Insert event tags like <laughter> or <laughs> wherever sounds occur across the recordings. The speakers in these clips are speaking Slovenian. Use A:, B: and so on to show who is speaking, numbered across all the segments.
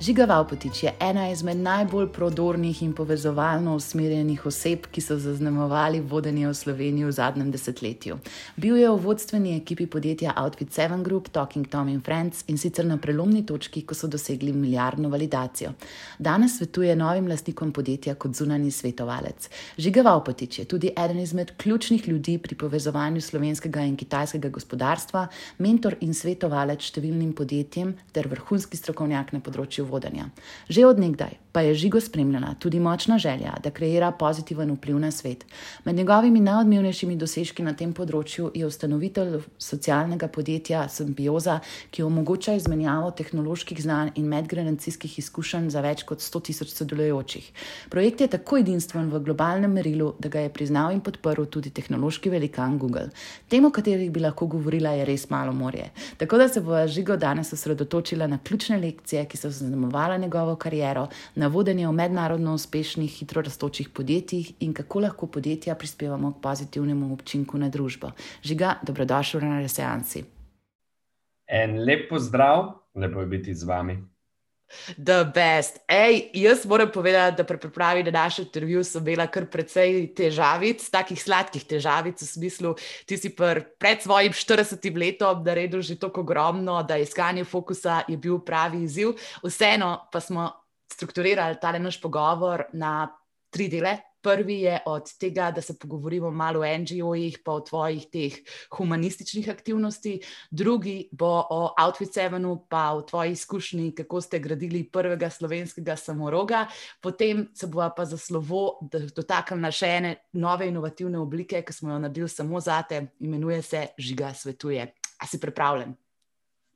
A: Žiga Valpotič je ena izmed najbolj prodornih in povezovalno usmerjenih oseb, ki so zaznamovali vodenje v Sloveniji v zadnjem desetletju. Bil je v vodstveni ekipi podjetja Outfit 7 Group, Talking Tom in Friends in sicer na prelomni točki, ko so dosegli milijardno validacijo. Danes svetuje novim lastnikom podjetja kot zunani svetovalec. Žiga Valpotič je tudi eden izmed ključnih ljudi pri povezovanju slovenskega in kitajskega gospodarstva, mentor in svetovalec številnim podjetjem ter vrhunski strokovnjak na področju vodenja. Že odnegdaj pa je žigo spremljena tudi močna želja, da kreira pozitiven vpliv na svet. Med njegovimi najodmevnejšimi dosežki na tem področju je ustanovitelj socialnega podjetja Symbioza, ki omogoča izmenjavo tehnoloških znanj in medgeneracijskih izkušenj za več kot 100 tisoč sodelujočih. Projekt je tako edinstven v globalnem merilu, da ga je priznal in podprl tudi tehnološki velikan Google. Tem, o katerih bi lahko govorila, je res malo morje. Tako da se bo žigo danes osredotočila na ključne lekcije, ki so zaznamovala njegovo kariero, na vodenje v mednarodno uspešnih, hitro raztočih podjetjih in kako lahko podjetja prispevamo k pozitivnemu učinku na družbo. Žiga, dobrodošel na Reseansi.
B: En lep pozdrav, lepo je biti z vami.
A: The best. Ej, jaz moram povedati, da pri pripravi na naš intervju sem imela kar precej težavic, takih sladkih težavic, v smislu, ti si pr, pred svojim 40 letom naredil že tako ogromno, da iskanje fokusa je bil pravi izziv. Vseeno pa smo strukturirali ta naš pogovor na tri dele. Prvi je od tega, da se pogovorimo malo o NGO-jih, pa o tvojih teh humanističnih aktivnostih, drugi bo o Outfit 7, pa o tvoji izkušnji, kako ste gradili prvega slovenskega samoroga, potem se bo pa za slovo dotaknila še ene nove inovativne oblike, ki smo jo naredili samo zate, imenuje se Žiga svetuje. A si pripravljen?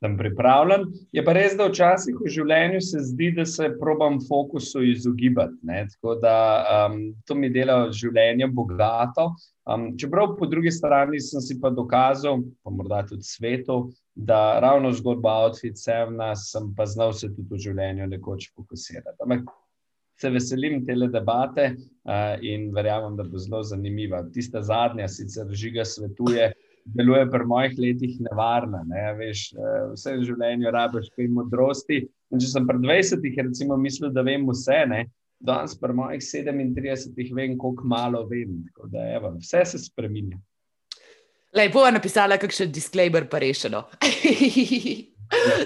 B: Sem pripravljen. Je pa res, da včasih v življenju se zdi, da se probam fokusu izogibati. Ne? Tako da um, to mi dela življenje bogato. Um, čeprav po drugi strani sem si pa dokazal, pa morda tudi svetu, da ravno zgodba Outfit Sevna sem pa znal se tudi v življenju nekoč fokusirati. Ampak se veselim te debate uh, in verjamem, da bo zelo zanimiva. Tista zadnja sicer žiga svetuje deluje pri mojih letih nevarna. Ne? Veš, eh, vse v življenju rabiš kaj modrosti. In če sem pri 20-ih, recimo, mislil, da vem vse, ne? danes pri mojih 37-ih vem, koliko malo vem. Da, evo, vse se spremenja.
A: Lepo je napisala, kakšen disclaimer pa rešeno. <laughs>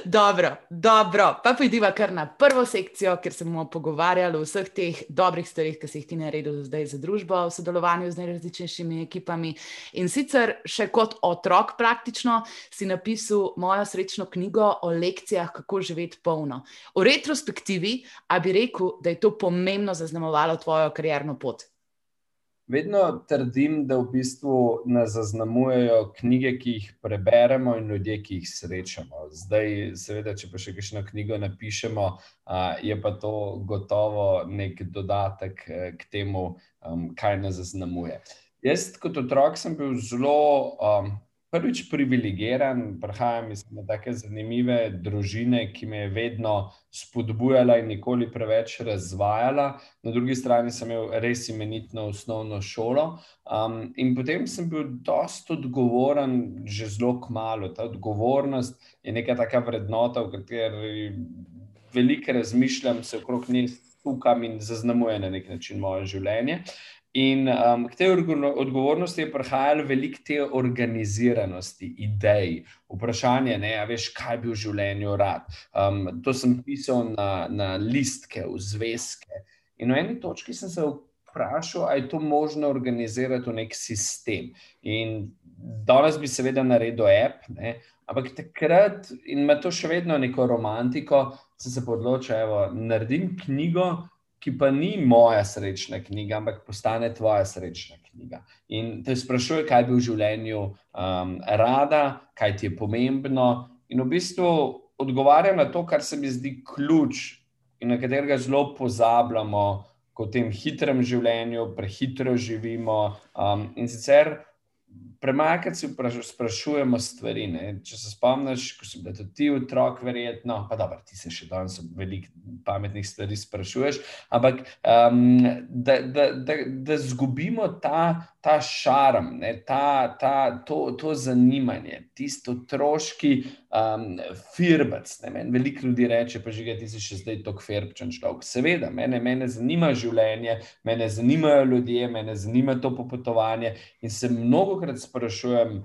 A: dobro, dobro. Pa pojdiva kar na prvo sekcijo, ker se bomo pogovarjali o vseh teh dobrih stvarih, ki si jih ti naredil zdaj za družbo, v sodelovanju z najrazličnejšimi ekipami. In sicer še kot otrok, praktično si napisal mojo srečno knjigo o lekcijah, kako živeti polno. V retrospektivi, a bi rekel, da je to pomembno zaznamovalo tvojo karjerno pot.
B: Vedno trdim, da v bistvu nas zaznamujejo knjige, ki jih preberemo, in ljudje, ki jih srečamo. Zdaj, seveda, če pa še kakšno knjigo napišemo, je pa to gotovo nek dodatek e, k temu, kaj nas zaznamuje. Jaz, kot otrok, sem bil zelo prvič privilegiran, prihajam iz tako zanimive družine, ki me je vedno spodbujala in nikoli preveč razvajala. Na drugi strani sem imel res imenitno osnovno šolo. Um, in potem sem bil dosta odgovoren, že zelo kmalo. Ta odgovornost je neka taka vrednota, v kateri veliko razmišljam, se okrog nje stukam in zaznamuje na nek način moje življenje. In um, k tej odgovornosti je prihajalo veliko te organiziranosti, idej, vprašanje, ne, veš, kaj bi v življenju rad. Um, to sem pisal na, na listke, v zvezke. In v eni točki sem se vprašal, ali je to možno organizirati v nek sistem. In danes bi seveda naredil app, ne, ampak takrat, in ima to še vedno neko romantiko, sem se odločil, da naredim knjigo ki pa ni moja srečna knjiga, ampak postane tvoja srečna knjiga. In te sprašuje, kaj bi v življenju um, rada, kaj ti je pomembno. In v bistvu odgovarjam na to, kar se mi zdi ključ in na katerega zelo pozabljamo, ko v tem hitrem življenju prehitro živimo. Um, in sicer premakati se sprašujemo stvari. Ne? Če se spomniš, ko si bil tudi otrok, verjetno, pa dobro, ti se še danes veliko pametnih stvari sprašuješ, ampak um, da, da, da, da zgubimo ta, ta šarm, ne? ta, ta, to, to zanimanje, tisto otroški um, firbec. Veliko ljudi reče, pa že ti si še zdaj tako firbčen človek. Seveda, mene, mene zanima življenje, mene zanimajo ljudje, mene zanima to popotovanje in se mnogo krat sprašujem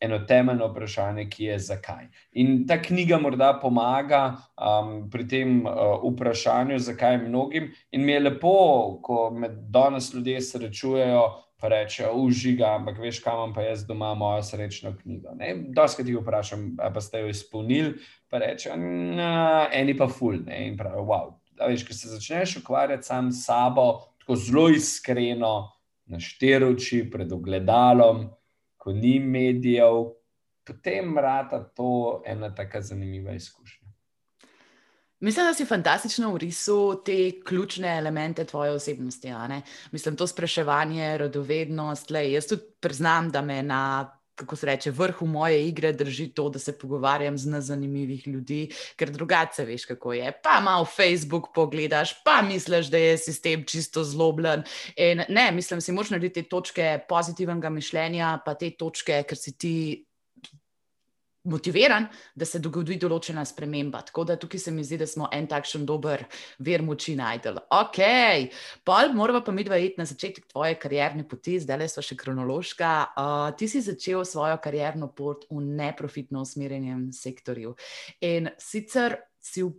B: eno temeljno vprašanje, ki je zakaj. In ta knjiga morda pomaga um, pri tem uh, vprašanju, zakaj mnogim. In mi je lepo, ko me danes ljudje srečujejo. Pa reče, užiga, ampak veš, kam imam pa jaz doma mojo srečno knjigo. Dosti ti vprašam, pa ste jo izpolnili, pa reče, eni pa ful. Ne? In pravi, wow. Veš, ko se začneš ukvarjati sam s sabo, tako zelo iskreno, na štiroči, pred ogledalom, ko ni medijev, potem rata to ena tako zanimiva izkušnja.
A: Mislim, da si fantastično urisal te ključne elemente tvoje osebnosti. Mislim, to spraševanje, radovednost. Lej, jaz tudi priznam, da me na kako se reče, vrhu moje igre drži to, da se pogovarjam z nezanimivih ljudi, ker drugače veš, kako je. Pa malo Facebook pogledaš, pa misliš, da je sistem čisto zlobljen. In ne, mislim, si moraš narediti te točke pozitivnega mišljenja, pa te točke, ker si ti motiviran, da se dogodi določena sprememba. Tako da tukaj se mi zdi, da smo en takšen dober ver moči najdel. Ok, pol moramo pa mi dva iti na začetek tvoje karierne poti, zdaj le so še kronološka. Uh, ti si začel svojo karierno pot v neprofitno usmerjenem sektorju. In sicer si v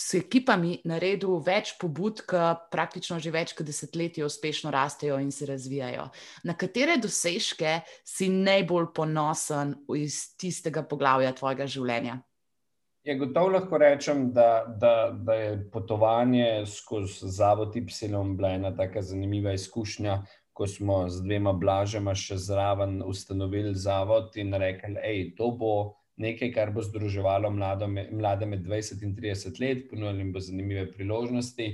A: s ekipami naredil več pobud, ki praktično že več kot desetletje uspešno rastejo in se razvijajo. Na katere dosežke si najbolj ponosen iz tistega poglavja tvojega življenja?
B: Je gotovo lahko rečem, da, da, da je potovanje skozi Zavod Y bila ena tako zanimiva izkušnja, ko smo z dvema blažema še zraven ustanovili zavod in rekli, da je to bo nekaj, kar bo združevalo mlade med 20 in 30 let, ponudilo jim bo zanimive priložnosti.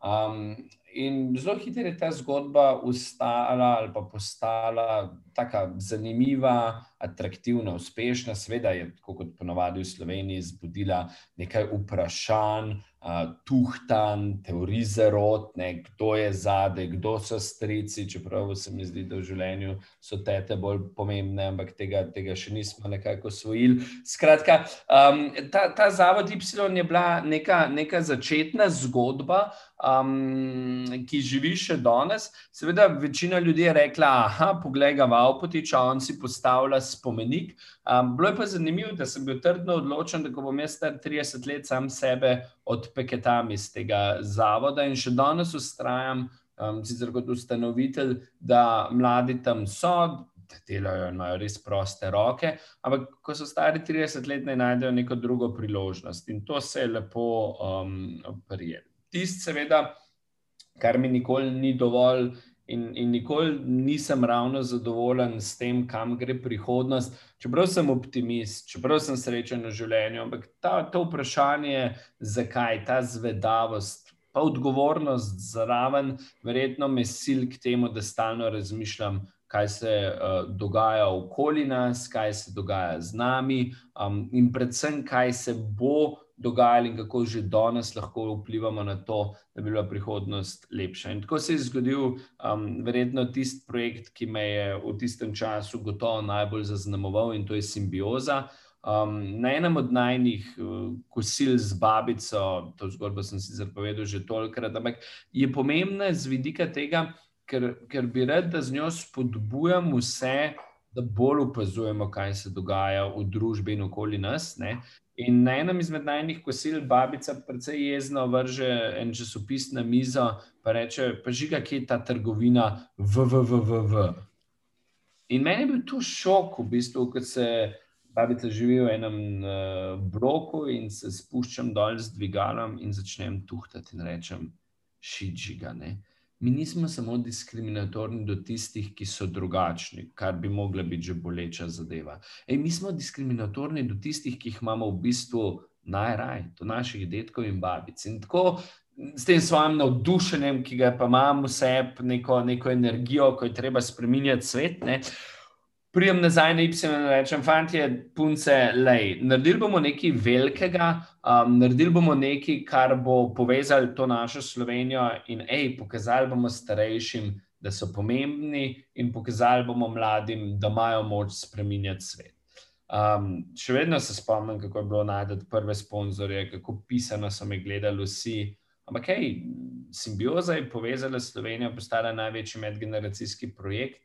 B: Um, in zelo hitro je ta zgodba ustala ali pa postala tako zanimiva, atraktivna, uspešna. Sveda je, kot ponovadi v Sloveniji, zbudila nekaj vprašanj, uh, tuhtan, teorij zarot, ne, kdo je zadaj, kdo so strici, čeprav se mi zdi, da v življenju so tete bolj pomembne, ampak tega, tega še nismo nekako osvojili. Skratka, um, ta, ta zavod Y je bila neka, neka začetna zgodba, um, ki živi še danes. Seveda, večina ljudi je rekla, da poglej ga v Avpotiča, on si postavlja spomenik. Um, bilo je pa zanimivo, da sem bil trdno odločen, da bom jaz star 30 let sam sebe odpeketam iz tega zavoda in še danes ustrajam, um, sicer kot ustanovitelj, da mladi tam so. Delajo in imajo res proste roke, ampak ko so stari 30 let, naj najdejo neko drugo priložnost in to se je lepo um, prijelo. Tisti, seveda, kar mi nikoli ni dovolj, in, in nikoli nisem ravno zadovoljen s tem, kam gre prihodnost. Čeprav sem optimist, čeprav sem srečen v življenju, ampak ta, to vprašanje, zakaj ta zvedavost, pa odgovornost zraven, verjetno me sil k temu, da stalno razmišljam. Kaj se uh, dogaja okoli nas, kaj se dogaja z nami, um, in predvsem, kaj se bo dogajali in kako že danes lahko vplivamo na to, da bi bila prihodnost lepša. In tako se je zgodil, um, verjetno, tisti projekt, ki me je v tistem času gotovo najbolj zaznamoval, in to je simbioza. Um, na enem od najnih uh, kosil z babico, to zgodbo sem si zapovedal že tolikrat, ampak je pomembna z vidika tega, ker, ker bi rad, da z njo spodbujam vse, da bolj opazujemo, kaj se dogaja v družbi in okoli nas. Ne? In na enem izmed najnih kosil babica precej jezno vrže en časopis na mizo, pa reče: Pa žiga, kje je ta trgovina, VVVV. In meni je bil to šok, v bistvu, ko se babica živi v enem uh, bloku in se spuščam dol z dvigalom in začnem tuhtati in rečem: Šit žiga. Ne? Mi nismo samo diskriminatorni do tistih, ki so drugačni, kar bi mogla biti že boleča zadeva. Ej, mi smo diskriminatorni do tistih, ki jih imamo v bistvu najraj, do naših detkov in babic. In tako s tem svojim navdušenjem, ki ga pa imamo vse, neko, neko energijo, ko je treba spremenjati svet. Ne? Prijem nazaj na Ipsen in rečem, fanti, punce, lej, naredili bomo nekaj velikega, um, naredili bomo nekaj, kar bo povezali to našo Slovenijo in ej, pokazali bomo starejšim, da so pomembni in pokazali bomo mladim, da imajo moč spremenjati svet. Um, še vedno se spomnim, kako je bilo najti prve sponzorje, kako pisano so me gledali vsi. Ampak, hej, simbioza je povezala Slovenijo, postala največji medgeneracijski projekt.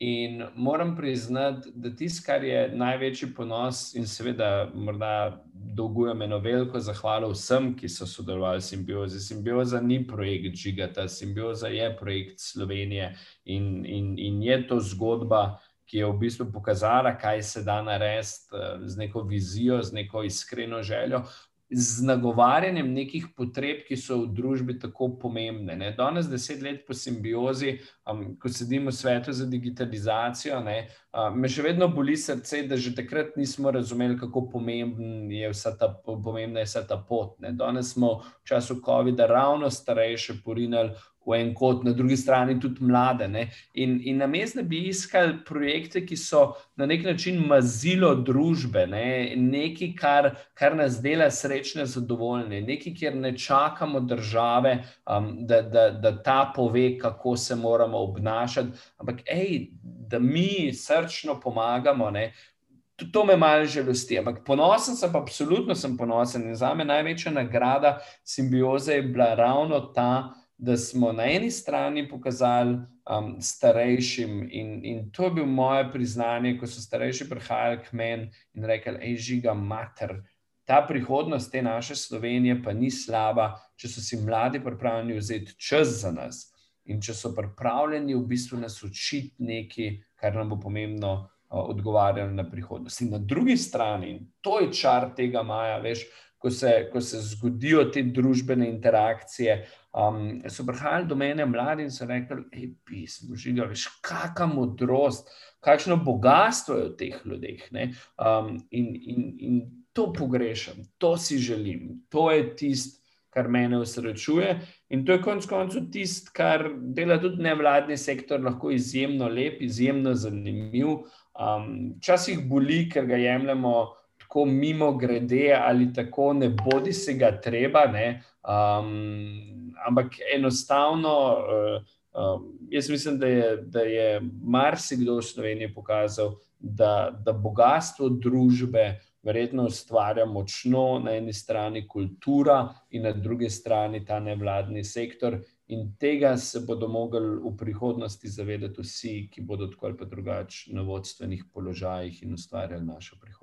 B: In moram priznati, da tisto, kar je največji ponos, in seveda, morda dolgujem eno veliko zahvalo vsem, ki so sodelovali v simbiozi. Simbioza ni projekt Žigata, simbioza je projekt Slovenije in, in, in je to zgodba, ki je v bistvu pokazala, kaj se da narediti eh, z neko vizijo, z neko iskreno željo z nagovarjanjem nekih potreb, ki so v družbi tako pomembne. Ne. Danes, deset let po simbiozi, um, ko sedimo v svetu za digitalizacijo, ne, uh, me še vedno boli srce, da že takrat nismo razumeli, kako pomembna je vsa ta, pomembna je vsa ta pot. Ne. Danes smo v času COVID-a ravno starejše porinili v en kot, na drugi strani tudi mlade. Ne? In, in na mestu bi iskali projekte, ki so na nek način mazilo družbe, ne? nekaj, kar, kar nas dela srečne, zadovoljne, nekaj, kjer ne čakamo države, um, da, da, da ta pove, kako se moramo obnašati, ampak ej, da mi srčno pomagamo. Ne? To me malo žalosti, ampak ponosen sem, pa absolutno sem ponosen. In za me največja nagrada simbioze je bila ravno ta, da smo na eni strani pokazali um, starejšim, in, in to je bilo moje priznanje, ko so starejši prihajali k meni in rekli: Ej, žiga, mater, ta prihodnost te naše Slovenije pa ni slaba, če so si mladi pripravljeni vzeti čas za nas in če so pripravljeni v bistvu nas učiti nekaj, kar nam bo pomembno. Uh, odgovarjali na prihodnost. In na drugi strani, to je čar tega maja, veš, ko se, ko se zgodijo te družbene interakcije, um, so prihajali do mene mladi in so rekli: hej, pismo, žiga, veš, kakšna modrost, kakšno bogatstvo je v teh ljudeh. Um, in, in, in to pogrešam, to si želim, to je tisto. Kar mene usrečuje, in to je konec koncev tisto, kar dela tudi nevladni sektor, lahko izjemno lep, izjemno zanimiv. Včasih um, boli, ker ga jemljemo tako mimo grede ali tako, ne bodi se ga treba. Um, ampak enostavno, uh, um, jaz mislim, da je, da je marsikdo v Sloveniji pokazal, da, da bogatstvo družbe verjetno ustvarja močno na eni strani kultura in na drugi strani ta nevladni sektor. In tega se bodo mogli v prihodnosti zavedati vsi, ki bodo tako ali drugače na vodstvenih položajih in ustvarjali našo prihodnost.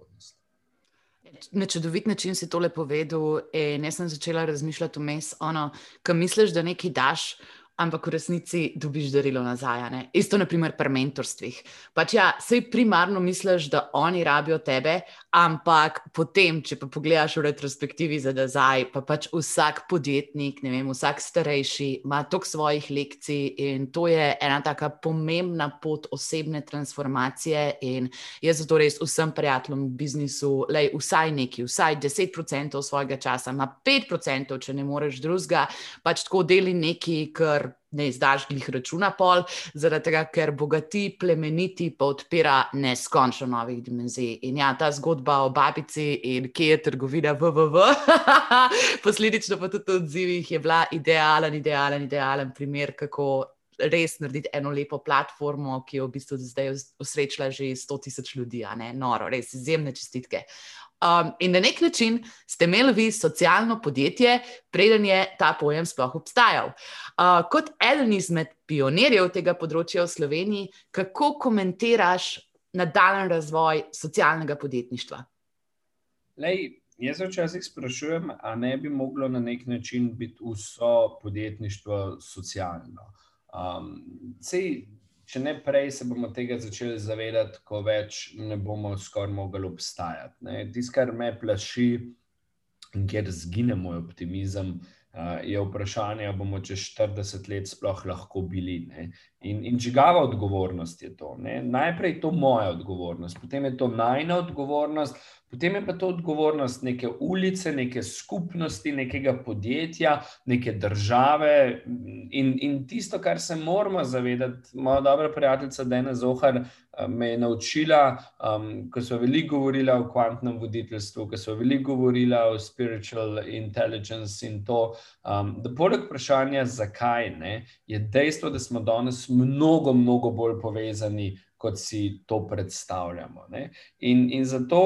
A: Na čudovit način si tole povedal, in jaz sem začela razmišljati vmes, ono, ko misliš, da nekaj daš, ampak v resnici dobiš darilo nazaj. Ne? Isto, naprimer, pri mentorstvih. Pač ja, sej primarno misliš, da oni rabijo tebe, Ampak potem, če pa pogledaš v retrospektivi za nazaj, pa pač vsak podjetnik, ne vem, vsak starejši ima toliko svojih lekcij in to je ena taka pomembna pot osebne transformacije. In jaz zato res vsem prijateljem v biznisu, lej, vsaj neki, vsaj 10% svojega časa, ima 5%, če ne moreš drugega, pač tako deli neki, kar ne izdaš glih računa pol, zaradi tega, ker bogati, plemeniti, pa odpira neskončno novih dimenzij. In ja, ta zgodba o babici in kje je trgovina, VVV, <laughs> posledično pa tudi odzivih, je bila idealen, idealen, idealen primer, kako. Res narediti eno lepo platformo, ki je v bistvu zdaj usrečila že 100 tisoč ljudi, ne, noro, res izjemne čestitke. Um, in na nek način ste imeli vi socialno podjetje, preden je ta pojem sploh obstajal. Uh, kot eden izmed pionirjev tega področja v Sloveniji, kako komentiraš nadaljen razvoj socialnega podjetništva?
B: Lej, jaz včasih sprašujem, ali ne bi moglo na nek način biti vso podjetništvo socialno. Um, sej, če ne prej, se bomo tega začeli zavedati, ko več ne bomo skoraj mogli obstajati. Tisto, kar me plaši in kjer zgine moj optimizem, je vprašanje, ali bomo čez 40 let sploh lahko bili. In, in čigava odgovornost je to? Ne? Najprej je to moja odgovornost, potem je to najna odgovornost, potem je pa to odgovornost neke ulice, neke skupnosti, nekega podjetja, neke države. In, in tisto, kar se moramo zavedati, moja dobra prijateljica Dena Zohar eh, me je naučila, um, ko so veliko govorila o kvantnem voditeljstvu, ko so veliko govorila o spiritual intelligence in to, um, da poleg vprašanja, zakaj ne, je dejstvo, da smo danes mnogo, mnogo bolj povezani kot si to predstavljamo. In, in zato,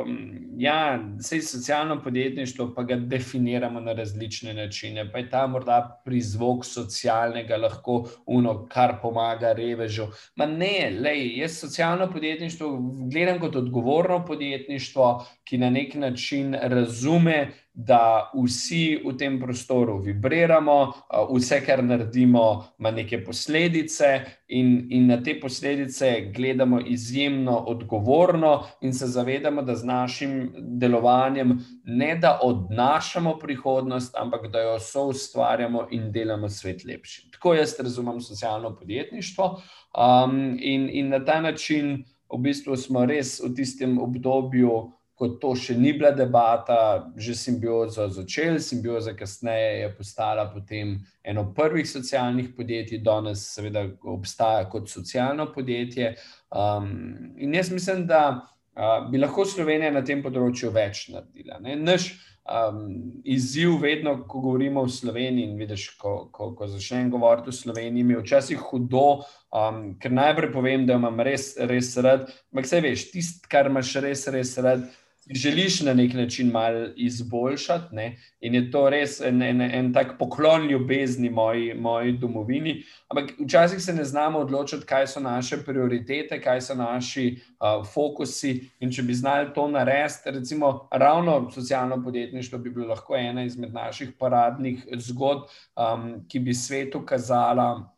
B: um, ja, vse socialno podjetništvo pa ga definiramo na različne načine. Pa je ta morda prizvok socialnega, lahko uno, kar pomaga revežu. Ma ne, lej, jaz socialno podjetništvo gledam kot odgovorno podjetništvo, ki na nek način razume da vsi v tem prostoru vibriramo, vse, kar naredimo, ima neke posledice, in, in na te posledice gledamo izjemno odgovorno, in se zavedamo, da z našim delovanjem ne da odnašamo prihodnost, ampak da jo so ustvarjamo in delamo svet lepši. Tako jaz razumem socialno podjetništvo. Um, in, in na ta način, v bistvu, smo res v tistem obdobju ko to še ni bila debata, že simbiozo začeli, simbioza kasneje je postala potem eno prvih socialnih podjetij, danes seveda obstaja kot socialno podjetje. Um, in jaz mislim, da uh, bi lahko Slovenija na tem področju več naredila. Ne? Naš um, izziv, vedno, ko govorimo o Sloveniji, in vidiš, ko, ko, ko začnem govoriti o Sloveniji, mi je včasih hudo, um, ker najprej povem, da imam res, res rad. Ampak, vse veš, tisto, kar imaš res, res rad želiš na nek način malo izboljšati. Ne? In je to res en, en, en tak poklon ljubezni moji, moji domovini. Ampak včasih se ne znamo odločiti, kaj so naše prioritete, kaj so naši uh, fokusi. In če bi znali to narediti, recimo, ravno socialno podjetništvo bi bilo lahko ena izmed naših paradnih zgodb, um, ki bi svetu kazala.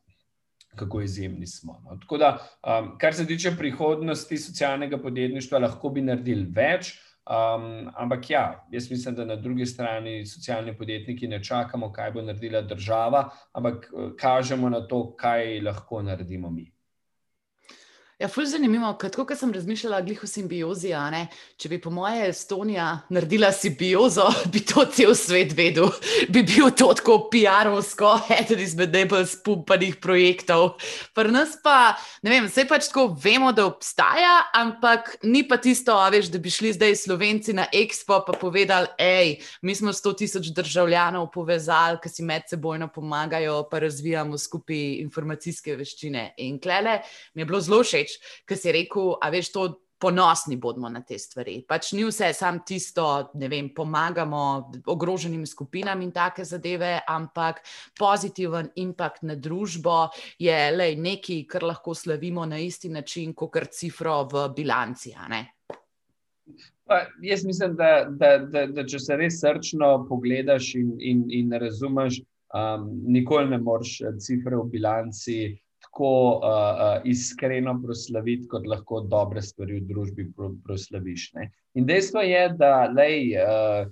B: Kako izjemni smo. No. Tako da, um, kar se tiče prihodnosti socialnega podjetništva, lahko bi naredili več, Um, ampak ja, jaz mislim, da na drugi strani socialni podjetniki ne čakamo, kaj bo naredila država, ampak eh, kažemo na to, kaj lahko naredimo mi.
A: Ja, fulj zanimivo, kako sem razmišljala o simbiozi. Če bi po moje Estonija naredila simbiozo, <laughs> bi to cel svet vedel. Bi bil to tako PR-ovsko, eden izmed najbolj spumpanih projektov. Pri nas pa, ne vem, vse pač tako vemo, da obstaja, ampak ni pa tisto, veš, da bi šli zdaj Slovenci na Expo in povedali, hej, mi smo 100 tisoč državljanov povezali, ki si med sebojno pomagajo, pa razvijamo skupaj informacijske veščine. In klele mi je bilo zelo všeč reči, ker si rekel, a veš, to ponosni bomo na te stvari. Pač ni vse samo tisto, da pomagamo ogroženim skupinam in take zadeve, ampak pozitiven impact na družbo je le nekaj, kar lahko slavimo na isti način, kot kar cifro v bilanci.
B: Pa, jaz mislim, da, da, da, da če se res srčno pogledaš in, in, in razumeš, um, nikoli ne moreš cifre v bilanci tako uh, uh, iskreno proslaviti, kot lahko dobre stvari v družbi proslaviš. Ne? In dejstvo je, da lej, uh,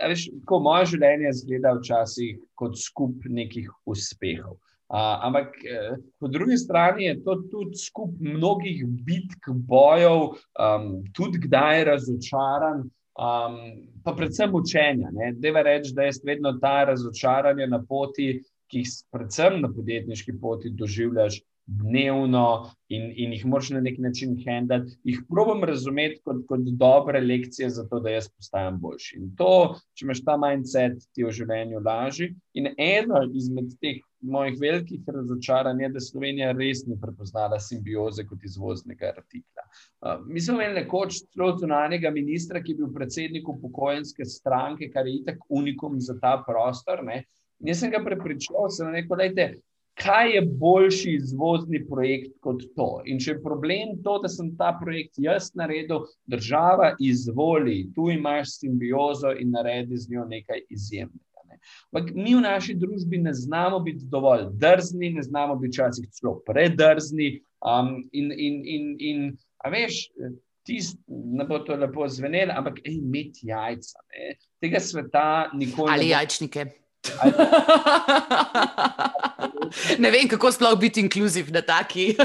B: veš, ko moje življenje zgleda včasih kot skup nekih uspehov. Uh, ampak uh, po drugi strani je to tudi skup mnogih bitk, bojev, um, tudi kdaj razočaran. Um, pa predvsem učenja. Deva reči, da je vedno ta razočaranje na poti, ki jih predvsem na podjetniški poti doživljaš dnevno in, in jih moraš na nek način handlati, jih probujem razumeti kot, kot dobre lekcije za to, da jaz postajam boljši. In to, če imaš ta mindset, ti v življenju laži. In eno izmed teh mojih velikih razočaranj je, da Slovenija res ni prepoznala simbioze kot izvoznega artikla. Uh, mi smo imeli nekoč celo zunanjega ministra, ki je bil predsednik upokojenske stranke, kar je itak unikum za ta prostor. Ne? Jaz sem ga prepričal, sem rekel, da kaj je boljši izvozni projekt kot to. In če je problem to, da sem ta projekt jaz naredil, država izvoli, tu imaš simbiozo in naredi z njo nekaj izjemnega. Ne. Ampak mi v naši družbi ne znamo biti dovolj drzni, ne znamo biti včasih celo predrzni. Um, in, in, in, in, a veš, tisti, ne bo to lepo zvenelo, ampak imeti jajca. Ne. Tega sveta nikoli.
A: Ali jajčnike. ne vem, kako sploh biti inkluziv na taki.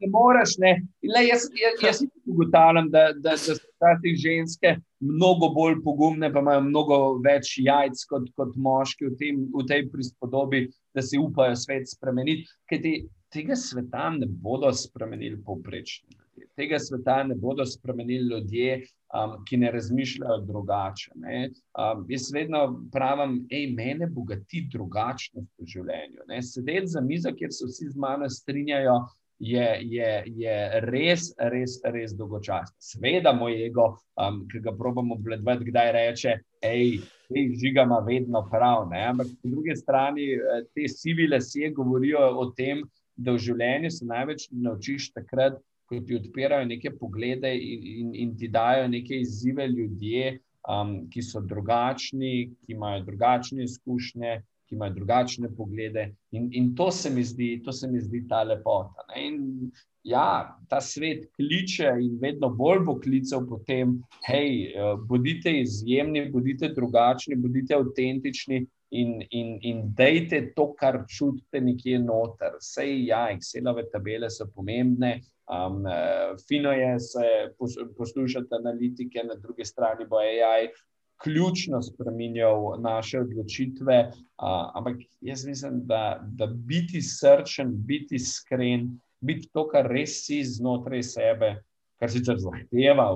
B: ne moreš. Ne. Le, jaz jaz, jaz ugotavljam, da, da, da so te ženske mnogo bolj pogumne, pa imajo mnogo več jajc kot, kot moški v, tem, v tej prispodobi, da si upajo svet spremeniti. Ker te, tega sveta ne bodo spremenili povprečni. Tega sveta ne bodo spremenili ljudje, um, ki ne razmišljajo drugače. Ne? Um, jaz vedno pravim, da me bogati drugačnost v življenju. Ne? Sedeti za mizo, kjer se vsi z mano strinjajo, je, je, je res, res, res dolgočasno. Sveda, moj ego, um, ki ga probujemo obledvati, kdaj reče, hej, te žiga ima vedno prav. Ne? Ampak po drugi strani eh, te sivile sije govorijo o tem, da v življenju se največ naučiš takrat, ko ti odpirajo neke poglede in, in, in ti dajo neke izzive ljudje, um, ki so drugačni, ki imajo drugačne izkušnje, ki imajo drugačne poglede. In, in to, se zdi, to se mi zdi ta lepota. In, ja, ta svet kliče in vedno bolj bo klical po tem, hej, eh, bodite izjemni, bodite drugačni, bodite avtentični. In, in, in dejte to, kar čutite, nekje noter. Vse, ja, Excelove tabele so pomembne, Um, fino je se poslušati analitike, na drugi strani bo AI ključno spremenjal naše odločitve. Uh, ampak jaz mislim, da, da biti srčen, biti iskren, biti to, kar res si znotraj sebe, kar sicer zahteva,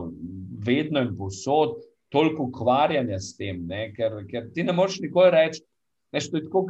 B: vedno in posod, toliko ukvarjanja s tem, ne? ker, ker ti ne moreš nikoli reči. Neš, to je tako,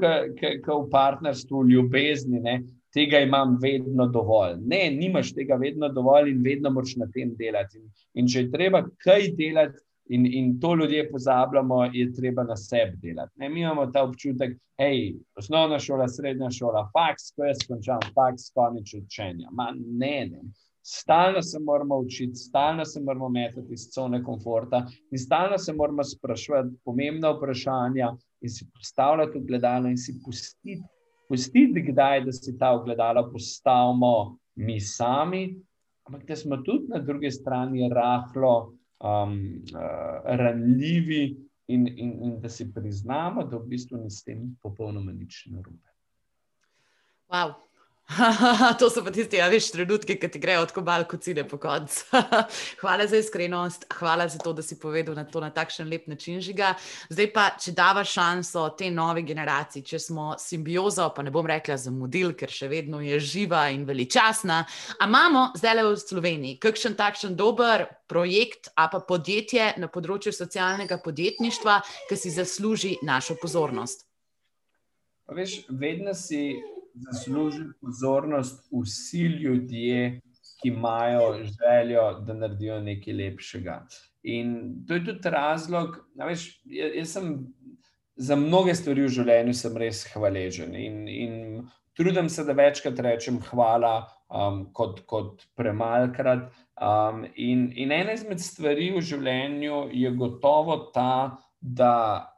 B: kot v partnerstvu, v ljubezni. Ne? Tega imam vedno dovolj. Ne, nimaš tega vedno dovolj in vedno moraš na tem delati. In, in če je treba kaj delati, in, in to ljudje pozabljamo, je treba na sebi delati. Ne, mi imamo ta občutek, hej, osnovna šola, srednja šola, faks, ko jaz končam, faks, konec učenja. Ma, ne, ne. Stalno se moramo učiti, stalno se moramo metati iz cone komforta in stalno se moramo sprašovati pomembna vprašanja in si postavljati v gledalo in si pustiti pustiti, kdaj, da si ta ogledala postavimo mi sami, ampak da smo tudi na drugi strani rahlo um, uh, ranljivi in, in, in da si priznamo, da v bistvu ni s tem popolnoma nič narobe.
A: Wow. <laughs> to so pa tisti, ja, veš, trenutki, ki ti grejo tako malo kot cine po koncu. <laughs> hvala za iskrenost, hvala za to, da si povedal na to na takšen lep način žiga. Zdaj pa, če dava šanso te nove generacije, če smo simbiozo, pa ne bom rekla za model, ker še vedno je živa in veličasna, a imamo zdaj le v Sloveniji kakšen takšen dober projekt, a pa podjetje na področju socialnega podjetništva, ki si zasluži našo pozornost.
B: Veš, vedno si zasluži pozornost vsi ljudje, ki imajo željo, da naredijo nekaj lepšega. In to je tudi razlog, da veš, jaz sem za mnoge stvari v življenju res hvaležen. In, in trudim se, da večkrat rečem hvala, um, kot, kot premalkrat. Um, in, in ena izmed stvari v življenju je gotovo ta, da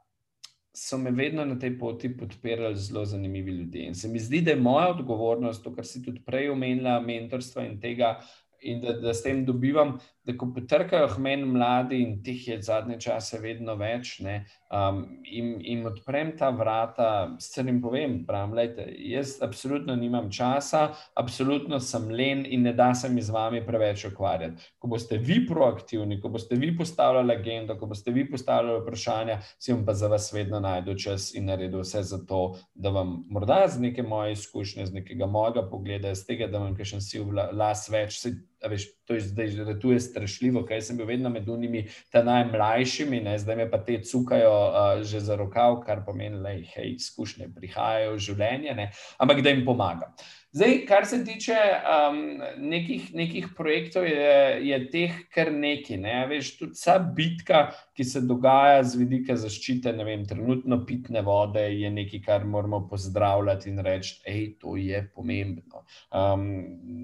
B: so me vedno na tej poti podpirali zelo zanimivi ljudje. In se mi zdi, da je moja odgovornost, to, kar si tudi prej omenila, mentorstva in tega, in da, da s tem dobivam, da ko potrkajo meni mladi in teh je zadnje čase vedno več, ne, um, in, in odprem ta vrata, sicer jim povem, pravim, lejte, jaz absolutno nimam časa, absolutno sem len in ne da se mi z vami preveč ukvarjati. Ko boste vi proaktivni, ko boste vi postavljali agendo, ko boste vi postavljali vprašanja, si bom pa za vas vedno najdel čas in naredil vse za to, da vam morda z neke moje izkušnje, z nekega mojega pogleda, z tega, da vam še si v las več. Se, Veš, to je zdaj, da tu je strašljivo, kaj sem bil vedno med unimi, ta najmlajšimi, ne, zdaj me pa te cukajo uh, že za rokav, kar pomeni, da izkušnje prihajajo v življenje, ne, ampak da jim pomagam. Zdaj, kar se tiče um, nekih, nekih projektov, je, je teh kar nekaj. Ne? Veš, tudi vsa bitka, ki se dogaja z vidika zaščite, ne vem, trenutno pitne vode, je nekaj, kar moramo pozdravljati in reči, da je to pomembno. Um,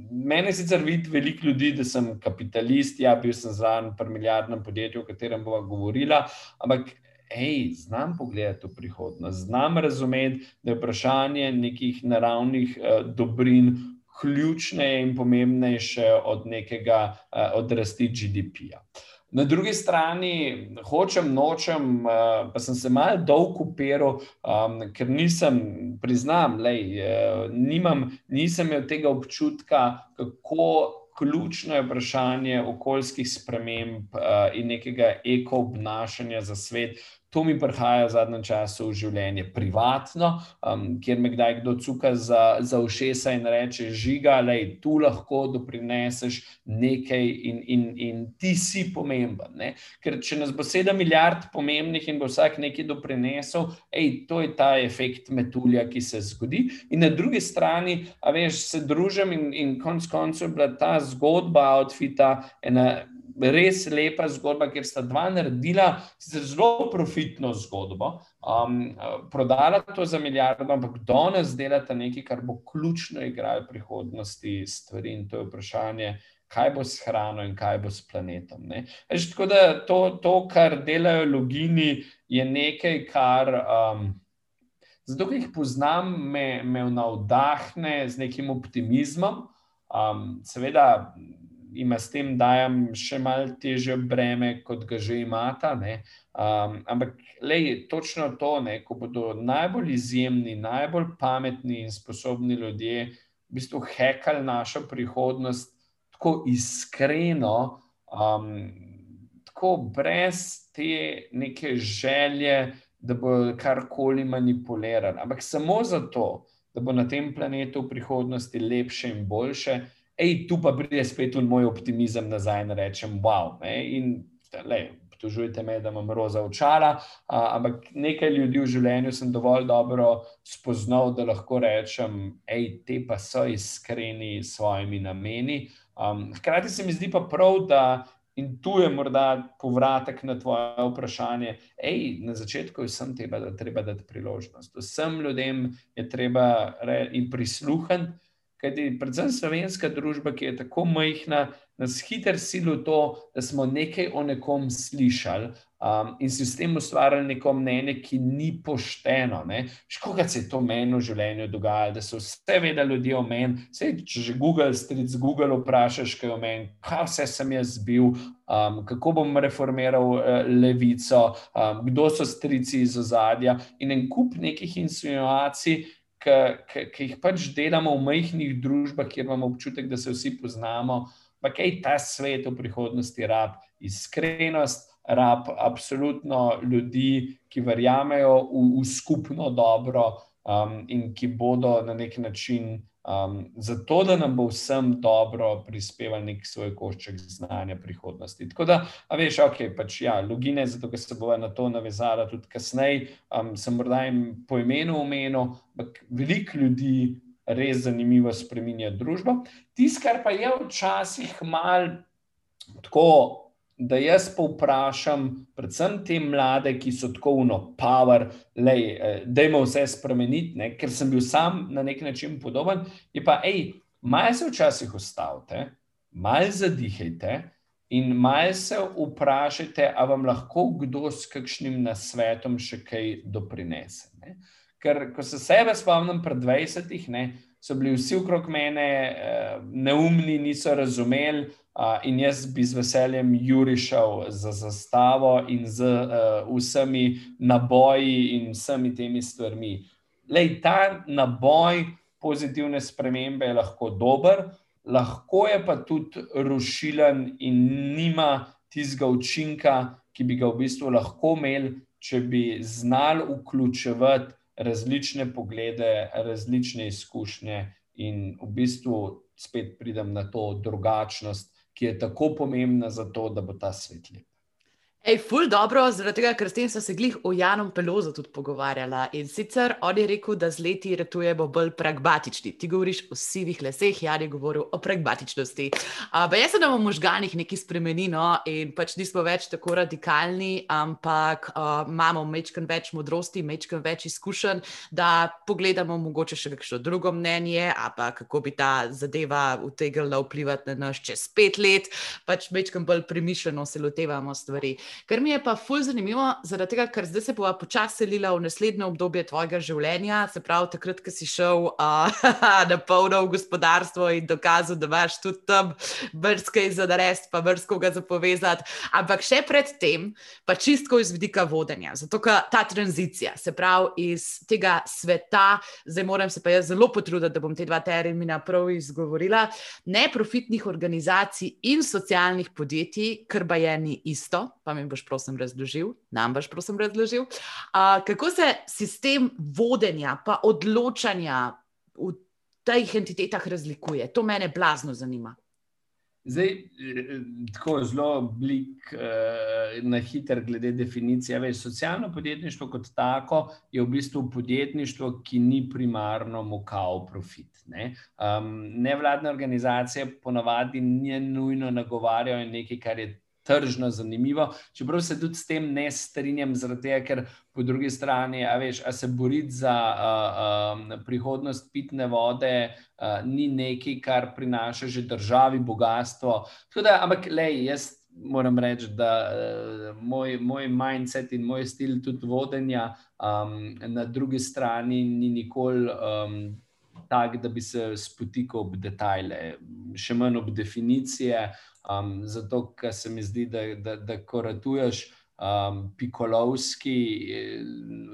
B: mene sicer vidi veliko ljudi, da sem kapitalist, ja, bil sem zraven pri milijardnem podjetju, o katerem bova govorila, ampak hej, znam pogledati v prihodnost, znam razumeti, da je vprašanje nekih naravnih uh, dobrin ključne in pomembnejše od nekega uh, odrasti GDP-ja. Na drugi strani, hočem, nočem, uh, pa sem se malo dolg upiral, um, ker nisem, priznam, da uh, nisem imel tega občutka, kako ključno je vprašanje okoljskih sprememb uh, in nekega eko-obnašanja za svet. To mi prihaja v zadnjem času v življenje, privatno, um, kjer me kdaj kdo cuka za, za ušesa in reče: Žiga, le tu lahko doprineseš nekaj in, in, in ti si pomemben. Ne? Ker če nas bo sedem milijard pomembnih in bo vsak nekaj doprinesel, ej, to je ta efekt metulja, ki se zgodi. In na drugi strani, a veš, se družim in, in konec koncev je bila ta zgodba outfita ena res lepa zgodba, ker sta dva naredila zelo profitno zgodbo, um, prodala to za milijardo, ampak danes delata nekaj, kar bo ključno igralo v prihodnosti stvari in to je vprašanje. Kaj bo s hrano in kaj bo s planetom. Eš, tako da to, to, kar delajo logini, je nekaj, kar, um, zato ker jih poznam, me, me navdahne z nekim optimizmom. Um, seveda, ima s tem dajem še malo težje breme, kot ga že imata. Um, ampak, lej, točno to, ne, ko bodo najbolj izjemni, najbolj pametni in sposobni ljudje v bistvu hekali našo prihodnost tako iskreno, um, tako brez te neke želje, da bo karkoli manipulirali. Ampak samo zato, da bo na tem planetu v prihodnosti lepše in boljše hej, tu pa pride spet moj optimizem nazaj in rečem, wow. Ne? In le, obtožujete me, da imam roza očala, a, ampak nekaj ljudi v življenju sem dovolj dobro spoznal, da lahko rečem, hej, te pa so iskreni s svojimi nameni. Um, hkrati se mi zdi pa prav, da. In tu je morda povratek na tvoje vprašanje. Ej, na začetku je vsem treba, da treba dati priložnost. Vsem ljudem je treba prisluhniti, Kajti, predvsem slovenska družba, ki je tako majhna, nas hitro sili v to, da smo nekaj o nekom slišali um, in si s tem ustvarjali neko mnenje, ki ni pošteno. Škoda se je to meni v življenju dogajalo, da so vse vedeli ljudje o meni. Sej, če že Google, stric Google, vprašaš, kaj o meni, kaj vse sem jaz bil. Um, kako bom reformiral uh, levico, um, kdo so strici iz ozadja, in en kup nekih insinuacij, ki jih pač delamo v majhnih družbah, kjer imamo občutek, da se vsi poznamo. Pa kaj ta svet v prihodnosti rab? Iskrenost, rab absolutno ljudi, ki verjamejo v, v skupno dobro um, in ki bodo na nek način um, zato, da nam bo vsem dobro prispeval nek svoj košček znanja prihodnosti. Tako da, a veš, ok, pač ja, logine, zato ker se bojo na to navezala tudi kasneje, um, sem morda jim po imenu omenil, ampak veliko ljudi res zanimivo spreminja družbo. Tisto, kar pa je včasih mal tako da jaz pa vprašam, predvsem te mlade, ki so tako uno, power, da jim vse spremeniti, ne? ker sem bil sam na nek način podoben. Je pa, hej, malo se včasih ustavite, malo zadihajte in malo se vprašajte, ali vam lahko kdo s kakšnim nasvetom še kaj doprinese. Ne? Ker, ko se sebe spomnim pred 20-ih, so bili vsi okrog mene uh, neumni, niso razumeli, in jaz bi z veseljem jurišal za zastavo in z uh, vsemi naboji in vsemi temi stvarmi. Lej, ta naboj pozitivne spremembe je lahko dober, lahko je pa tudi rušilen in nima tistega učinka, ki bi ga v bistvu lahko imel, če bi znal vključevati različne poglede, različne izkušnje, in v bistvu spet pridem na to drugačnost, ki je tako pomembna za to, da bo ta svet lep.
A: Ej, ful dobro, zaradi tega, ker s tem sem se glih o Janom Pelozu tudi pogovarjala. In sicer on je rekel, da z leti ratujemo bolj pragmatični. Ti govoriš o sivih leseh, Jan je govoril o pragmatičnosti. Ampak jaz se nam v možganih nekaj spremeni, no, in pač nismo več tako radikalni, ampak uh, imamo mečken več modrosti, mečken več izkušenj, da pogledamo mogoče še kakšno drugo mnenje, pa kako bi ta zadeva utegnila vplivati na nas čez pet let, pač mečken bolj premišljeno se lotevamo stvari. Kar mi je pa fulj zanimivo, zaradi tega, ker zdaj se bova počasi selila v naslednje obdobje tvojega življenja, se pravi, takrat, ko si šel uh, <laughs> na polno v gospodarstvo in dokazal, da imaš tudi tam brskaj za narediti, pa brskoga za povezati. Ampak še predtem, pa čistko iz vidika vodenja. Zato, ker ta tranzicija, se pravi, iz tega sveta, zdaj moram se pa jaz zelo potruditi, da bom te dva termina prav izgovorila, neprofitnih organizacij in socialnih podjetij, kar pa je ni isto, pa mi boš prosim razložil, nam boš prosim razložil, uh, kako se sistem vodenja pa odločanja v teh entitetah razlikuje. To mene blazno zanima.
B: Zdaj, tako zelo blik eh, na hiter, glede definicije. Veš, socialno podjetništvo kot tako je v bistvu podjetništvo, ki ni primarno mokal profit. Ne? Um, nevladne organizacije ponavadi ne nujno nagovarjajo nekaj, kar je tržno zanimivo. Čeprav se tudi s tem ne strinjam, tega, ker po drugi strani, a veš, a se boriti za uh, um, prihodnost pitne vode uh, ni nekaj, kar prinaša že državi bogatstvo. Da, ampak, lej, jaz moram reči, da uh, moj, moj mindset in moj stil tudi vodenja um, na drugi strani ni nikoli. Um, Tak, da bi se spotikal ob detajle, še manj ob definicije, Um, zato, ker se mi zdi, da, da, da ko ratuješ um, pikolovski,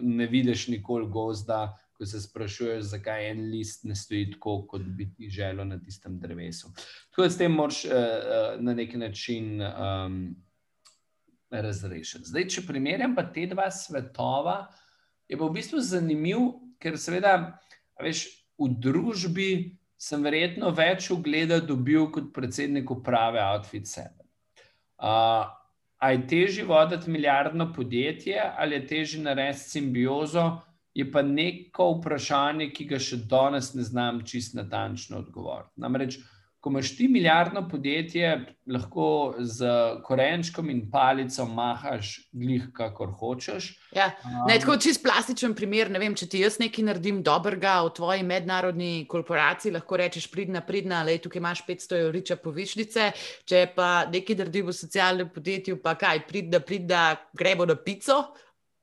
B: ne vidiš nikoli gozda, ko se sprašuješ, zakaj en list ne stoji tako, kot bi ti želel na tistem drevesu. Tako da s tem moraš uh, na neki način um, razrešiti. Zdaj, če primerjam pa te dva svetova, je pa v bistvu zanimiv, ker seveda, veš, v družbi sem verjetno več ugleda dobil kot predsednik uprave Outfit 7. Uh, a je težje voditi milijardno podjetje ali je težje narediti simbiozo, je pa neko vprašanje, ki ga še danes ne znam čist natančno odgovoriti. Namreč, ko imaš ti milijardno podjetje, lahko z korenčkom in palico mahaš, glih, kakor hočeš.
A: Ja, ne, tako čist plastičen primer. Ne vem, če ti jaz nekaj naredim dobrega v tvoji mednarodni korporaciji, lahko rečeš, pridna, pridna, le tukaj imaš 500 evriča povišnice. Če pa nekaj naredim v socialnem podjetju, pa kaj, pridna, pridna, gremo na pico.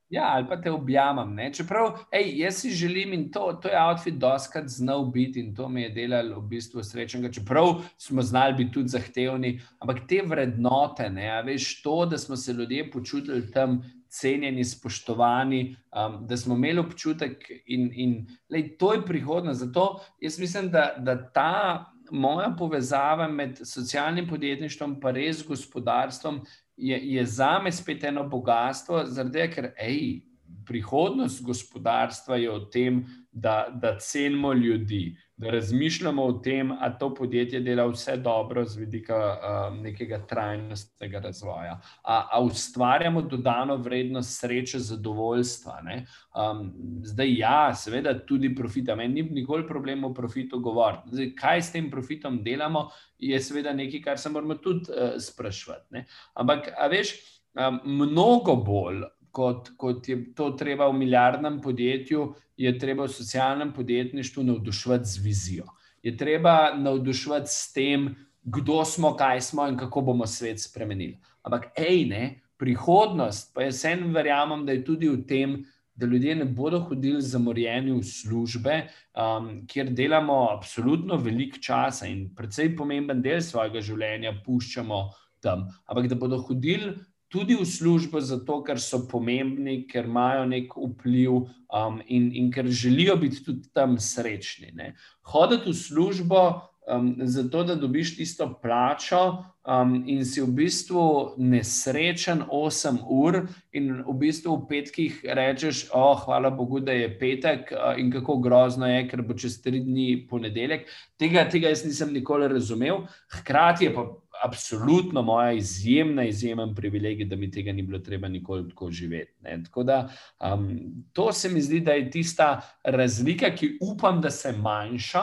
B: Ja, ali pa te objamem. Ne? Čeprav, ej, jaz si želim in to, to je outfit, doskrat znal biti in to mi je delalo v bistvu srečnega. Čeprav smo znali biti tudi zahtevni, ampak te vrednote, ne, veš, to, da smo se ljudje počutili tam cenjeni, spoštovani, um, da smo imeli občutek in, in lej, to je prihodnost. Zato jaz mislim, da, da ta. Moja povezava med socialnim podjetništvom in res gospodarstvom je, je za me spet eno bogatstvo, zaradi, ker ej, prihodnost gospodarstva je v tem, da, da cenimo ljudi, da razmišljamo o tem, da to podjetje dela vse dobro z vidika um, nekega trajnostnega razvoja, da ustvarjamo dodano vrednost sreče, zadovoljstva. Um, zdaj, ja, seveda, tudi profit, meni ni nikoli problem o profitu govoriti. Zdaj, kaj s tem profitom delamo, je seveda nekaj, kar se moramo tudi uh, sprašvati. Ne? Ampak, veš, um, mnogo bolj kot, kot je to treba v milijardnem podjetju, je treba v socialnem podjetništvu navduševati z vizijo. Je treba navduševati s tem, kdo smo, kaj smo in kako bomo svet spremenili. Ampak, hej, ne, prihodnost, pa jaz en verjamem, da je tudi v tem, da ljudje ne bodo hodili zamorjeni v službe, um, kjer delamo absolutno veliko časa in precej pomemben del svojega življenja puščamo tam, ampak da bodo hodili tudi v službo, zato ker so pomembni, ker imajo nek vpliv um, in, in ker želijo biti tudi tam srečni. Ne. Hoditi v službo, um, zato da dobiš tisto plačo, um, in si v bistvu nesrečen 8 ur, in v bistvu v petkih rečeš, oh, hvala Bogu, da je petek uh, in kako grozno je, ker bo čez tri dni ponedeljek. Tega, tega jaz nisem nikoli razumel. Hkrati je pa absolutno moja izjemna, izjemen privilegij, da mi tega ni bilo treba nikoli tako živeti. Ne. Tako da um, to se mi zdi, da je tista razlika, ki upam, da se manjša.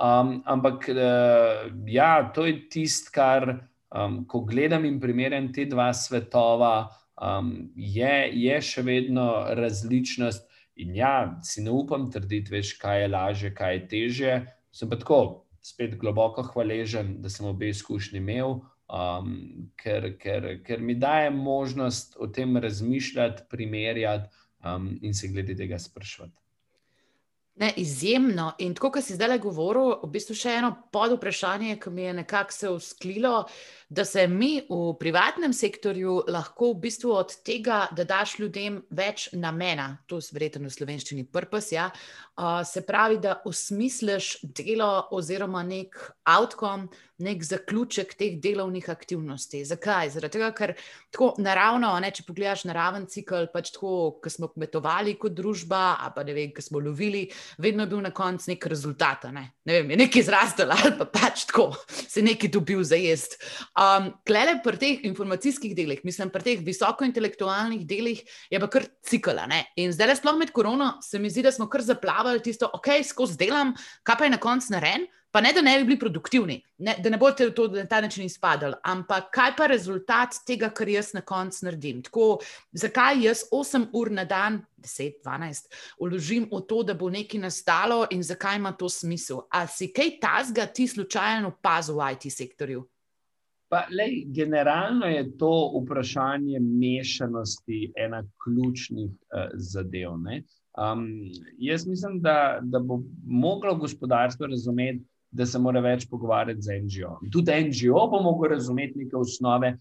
B: Um, ampak uh, ja, to je tisto, kar, um, ko gledam in primerjam te dva svetova, um, je, je še vedno različnost. In ja, si ne upam trditi, veš, kaj je lažje, kaj je teže. Sem pa tako spet globoko hvaležen, da sem obe izkušnji imel. um, ker, ker, ker mi daje možnost o tem razmišljati, primerjati um, in se glede tega sprašvati.
A: Ne, izjemno. In tako, kot si zdaj le govoril, v bistvu še eno pod vprašanje, ki mi je nekako se usklilo, da se mi v privatnem sektorju lahko v bistvu od tega, da daš ljudem več namena, to je verjetno v slovenščini purpose, ja, uh, se pravi, da osmisliš delo oziroma nek outcome, nek zaključek teh delovnih aktivnosti. Zakaj? Zaradi tega, ker tako naravno, ne, če pogledaš naraven cikl, pač tako, ko smo kmetovali kot družba, a pa ne vem, ko smo lovili, vedno je bil na koncu nek rezultat. Ne? ne vem, je nekaj zrastel ali pa pač tako, se nekaj dobil za jesti. Um, Klele pri teh informacijskih delih, mislim, pri teh visokointelektualnih delih, je pa kar cikl. In zdaj, le sploh med korono, se mi zdi, da smo kar zaplavali tisto, ok, skozi delam, kaj pa je na koncu narejen. Pa ne, da ne bi bili produktivni, ne, da ne boste to na ta način izpadali, ampak kaj pa rezultat tega, kar jaz na koncu naredim? Tako, zakaj jaz 8 ur na dan, 10, 12, uložim v to, da bo nekaj nastalo in zakaj ima to smisel? Ali si kaj tazga ti slučajno opazil v IT sektorju?
B: Pa, lej, generalno je to vprašanje mešanosti ena ključnih uh, zadev. Um, jaz mislim, da, da bo moglo gospodarstvo razumeti, da se mora več pogovarjati z NGO. Tudi NGO bo mogel razumeti neke osnove.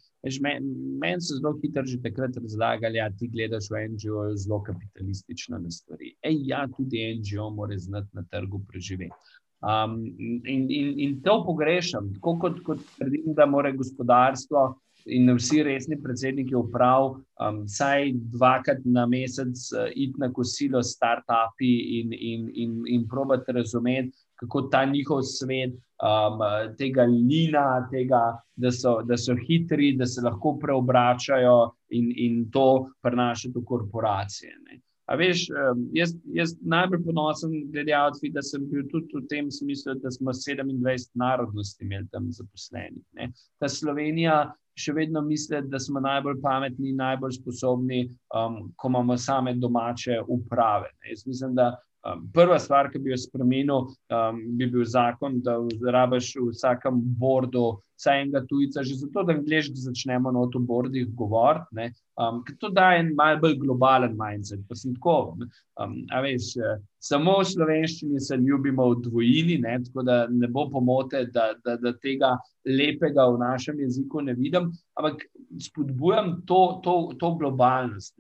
B: Meni men se zelo hitro že takrat razlagali, da ja, ti gledaš v NGO zelo kapitalistično na stvari. Ej, ja, tudi NGO mora znati na trgu preživeti. Um, in, in, in to pogrešam, tako kot, kot trdim, da mora gospodarstvo in vsi resni predsedniki uprav, um, vsaj dvakrat na mesec, uh, iti na kosilo s start-upi in, in, in, in probati razumeti, kako ta njihov svet, um, tega lina, tega, da, so, da so hitri, da se lahko preobračajo in, in to prenašajo v korporacije. Ne. A veš, jaz, jaz najbolj ponosen, glede outfit, da sem bil tudi v tem smislu, da smo 27 narodnosti imeli tam zaposlenih. Ta Slovenija še vedno misli, da smo najbolj pametni, najbolj sposobni, um, ko imamo same domače uprave. Ne. Jaz mislim, da Um, prva stvar, ki bi jo spremenil, um, bi bil zakon, da rabiš v vsakem bordu vsaj enega tujca, že zato, da gledaš, da začnemo na to bordih govoriti. Um, to daje en malce bolj globalen mindset. Pa sem tako. Um, veš, eh, samo v slovenščini se ljubimo v dvojini, ne, tako da ne bo pomote, da, da, da tega lepega v našem jeziku ne vidim, ampak spodbujam to, to, to globalnost.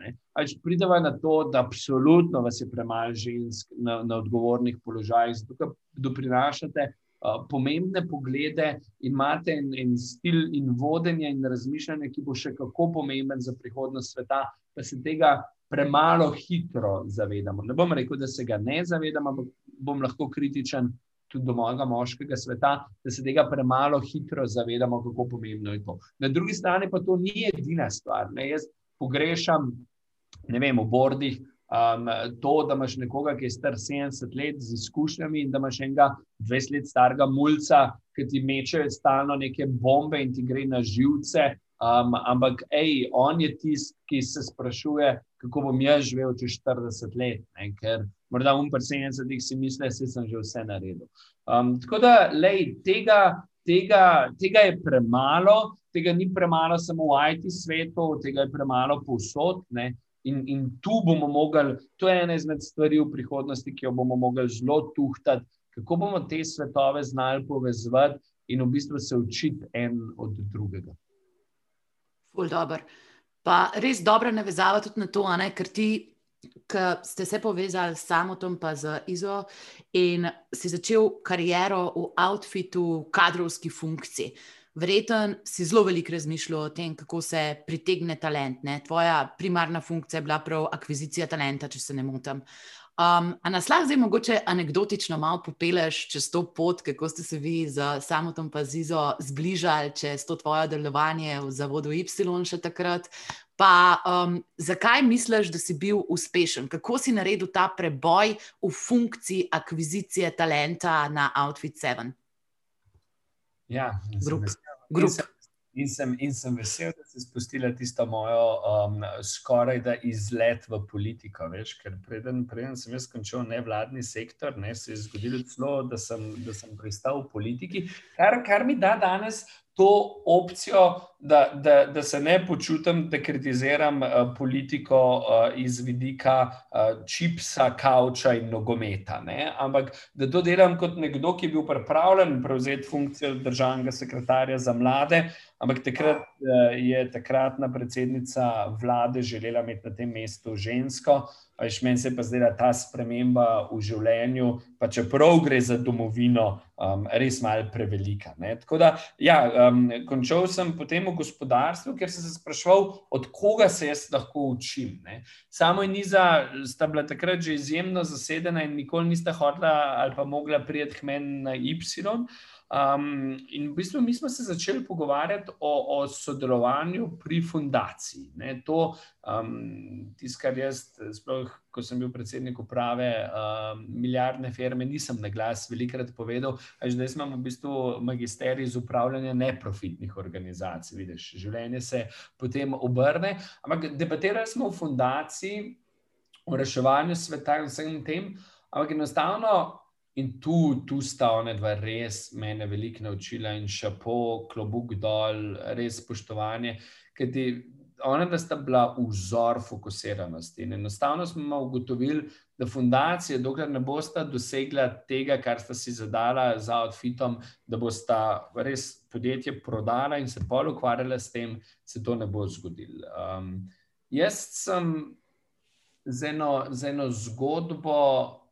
B: Prideva na to, da absolutno vas je premalo žensk na, na odgovornih položajih, zato ker doprinašate pomembne poglede, imate en, en stil in vodenje in razmišljanje, ki bo še kako pomemben za prihodnost sveta, pa se tega premalo hitro zavedamo. Ne bom rekel, da se ga ne zavedamo, ampak bom lahko kritičen tudi do mojega moškega sveta, da se tega premalo hitro zavedamo, kako pomembno je to. Na drugi strani pa to ni edina stvar. Ne? Jaz pogrešam, ne vem, v bordih. Um, to, da imaš nekoga, ki je star 70 let z izkušnjami, in da imaš enega 20 let starega mulca, ki ti meče stalno neke bombe in ti gre na živce. Um, ampak, hej, on je tisti, ki se sprašuje, kako bom jaz živel čez 40 let. Ne? Ker morda um pri 70 si misli, da sem že vse naredil. Um, tako da, lej, tega, tega, tega je premalo. Tega ni premalo samo v IT svetu, tega je premalo povsod. In, in tu bomo mogli, to je ena izmed stvari v prihodnosti, ki jo bomo mogli zelo tuhtati, kako bomo te svetove znali povezati in v bistvu se učiti en od drugega.
A: Ful dobr. Pa res dobra navezava tudi na to, ne, ker ti, ki ste se povezali s samotom, pa z Izo, in si začel kariero v outfitu, kadrovski funkciji. Verjeten si zelo veliko razmišljal o tem, kako se pritegne talent. Ne? Tvoja primarna funkcija je bila prav akvizicija talenta, če se ne motim. Um, a nas lahko zdaj mogoče anekdotično malo popeleš čez to pot, kako ste se vi z samotom pa Zizo zbližali čez to tvoje delovanje v zavodu Y še takrat. Pa um, zakaj misliš, da si bil uspešen? Kako si naredil ta preboj v funkciji akvizicije talenta na Outfit 7?
B: Ja,
A: grup.
B: In sem, in, sem, in sem vesel, da si spustila tisto mojo um, skoraj da izlet v politiko. Veš, ker preden, preden sem jaz končal nevladni sektor, ne, se je zgodilo celo, da sem, da sem pristal v politiki, kar, kar mi da danes to opcijo, da, da, da se ne počutim, da kritiziram uh, politiko uh, iz vidika uh, čipsa, kauča in nogometa. Ne? Ampak da to delam kot nekdo, ki je bil pripravljen prevzeti funkcijo državnega sekretarja za mlade. Ampak takrat uh, je takratna predsednica vlade želela imeti na tem mestu žensko. Veš, meni se je pa zdela ta sprememba v življenju, pa čeprav gre za domovino, um, res malo prevelika. Ne? Tako da, ja, um, končal sem potem v gospodarstvu, ker sem se sprašval, od koga se jaz lahko učim. Ne? Samo in Iza sta bila takrat že izjemno zasedena in nikoli nista hodila ali pa mogla priti k meni na Y. Um, in v bistvu mi smo se začeli pogovarjati o, o sodelovanju pri fundaciji. Ne, to, um, tis, kar jaz, sploh, ko sem bil predsednik uprave um, milijardne firme, nisem na glas velikrat povedal, da zdaj imamo v bistvu magisterij iz upravljanja neprofitnih organizacij. Vidiš, življenje se potem obrne. Ampak debatirali smo o fundaciji, o reševanju sveta in vsem tem. Ampak enostavno In tu, tu sta ona dva res mene veliko naučila in še po klobuk dol, res spoštovanje. Ker ti ona dva sta bila vzor fokusiranosti. In enostavno smo ugotovili, da fundacije, dokler ne bosta dosegla tega, kar sta si zadala za outfitom, da bosta res podjetje prodala in se pol ukvarjala s tem, se to ne bo zgodilo. Um, jaz sem z eno, z eno zgodbo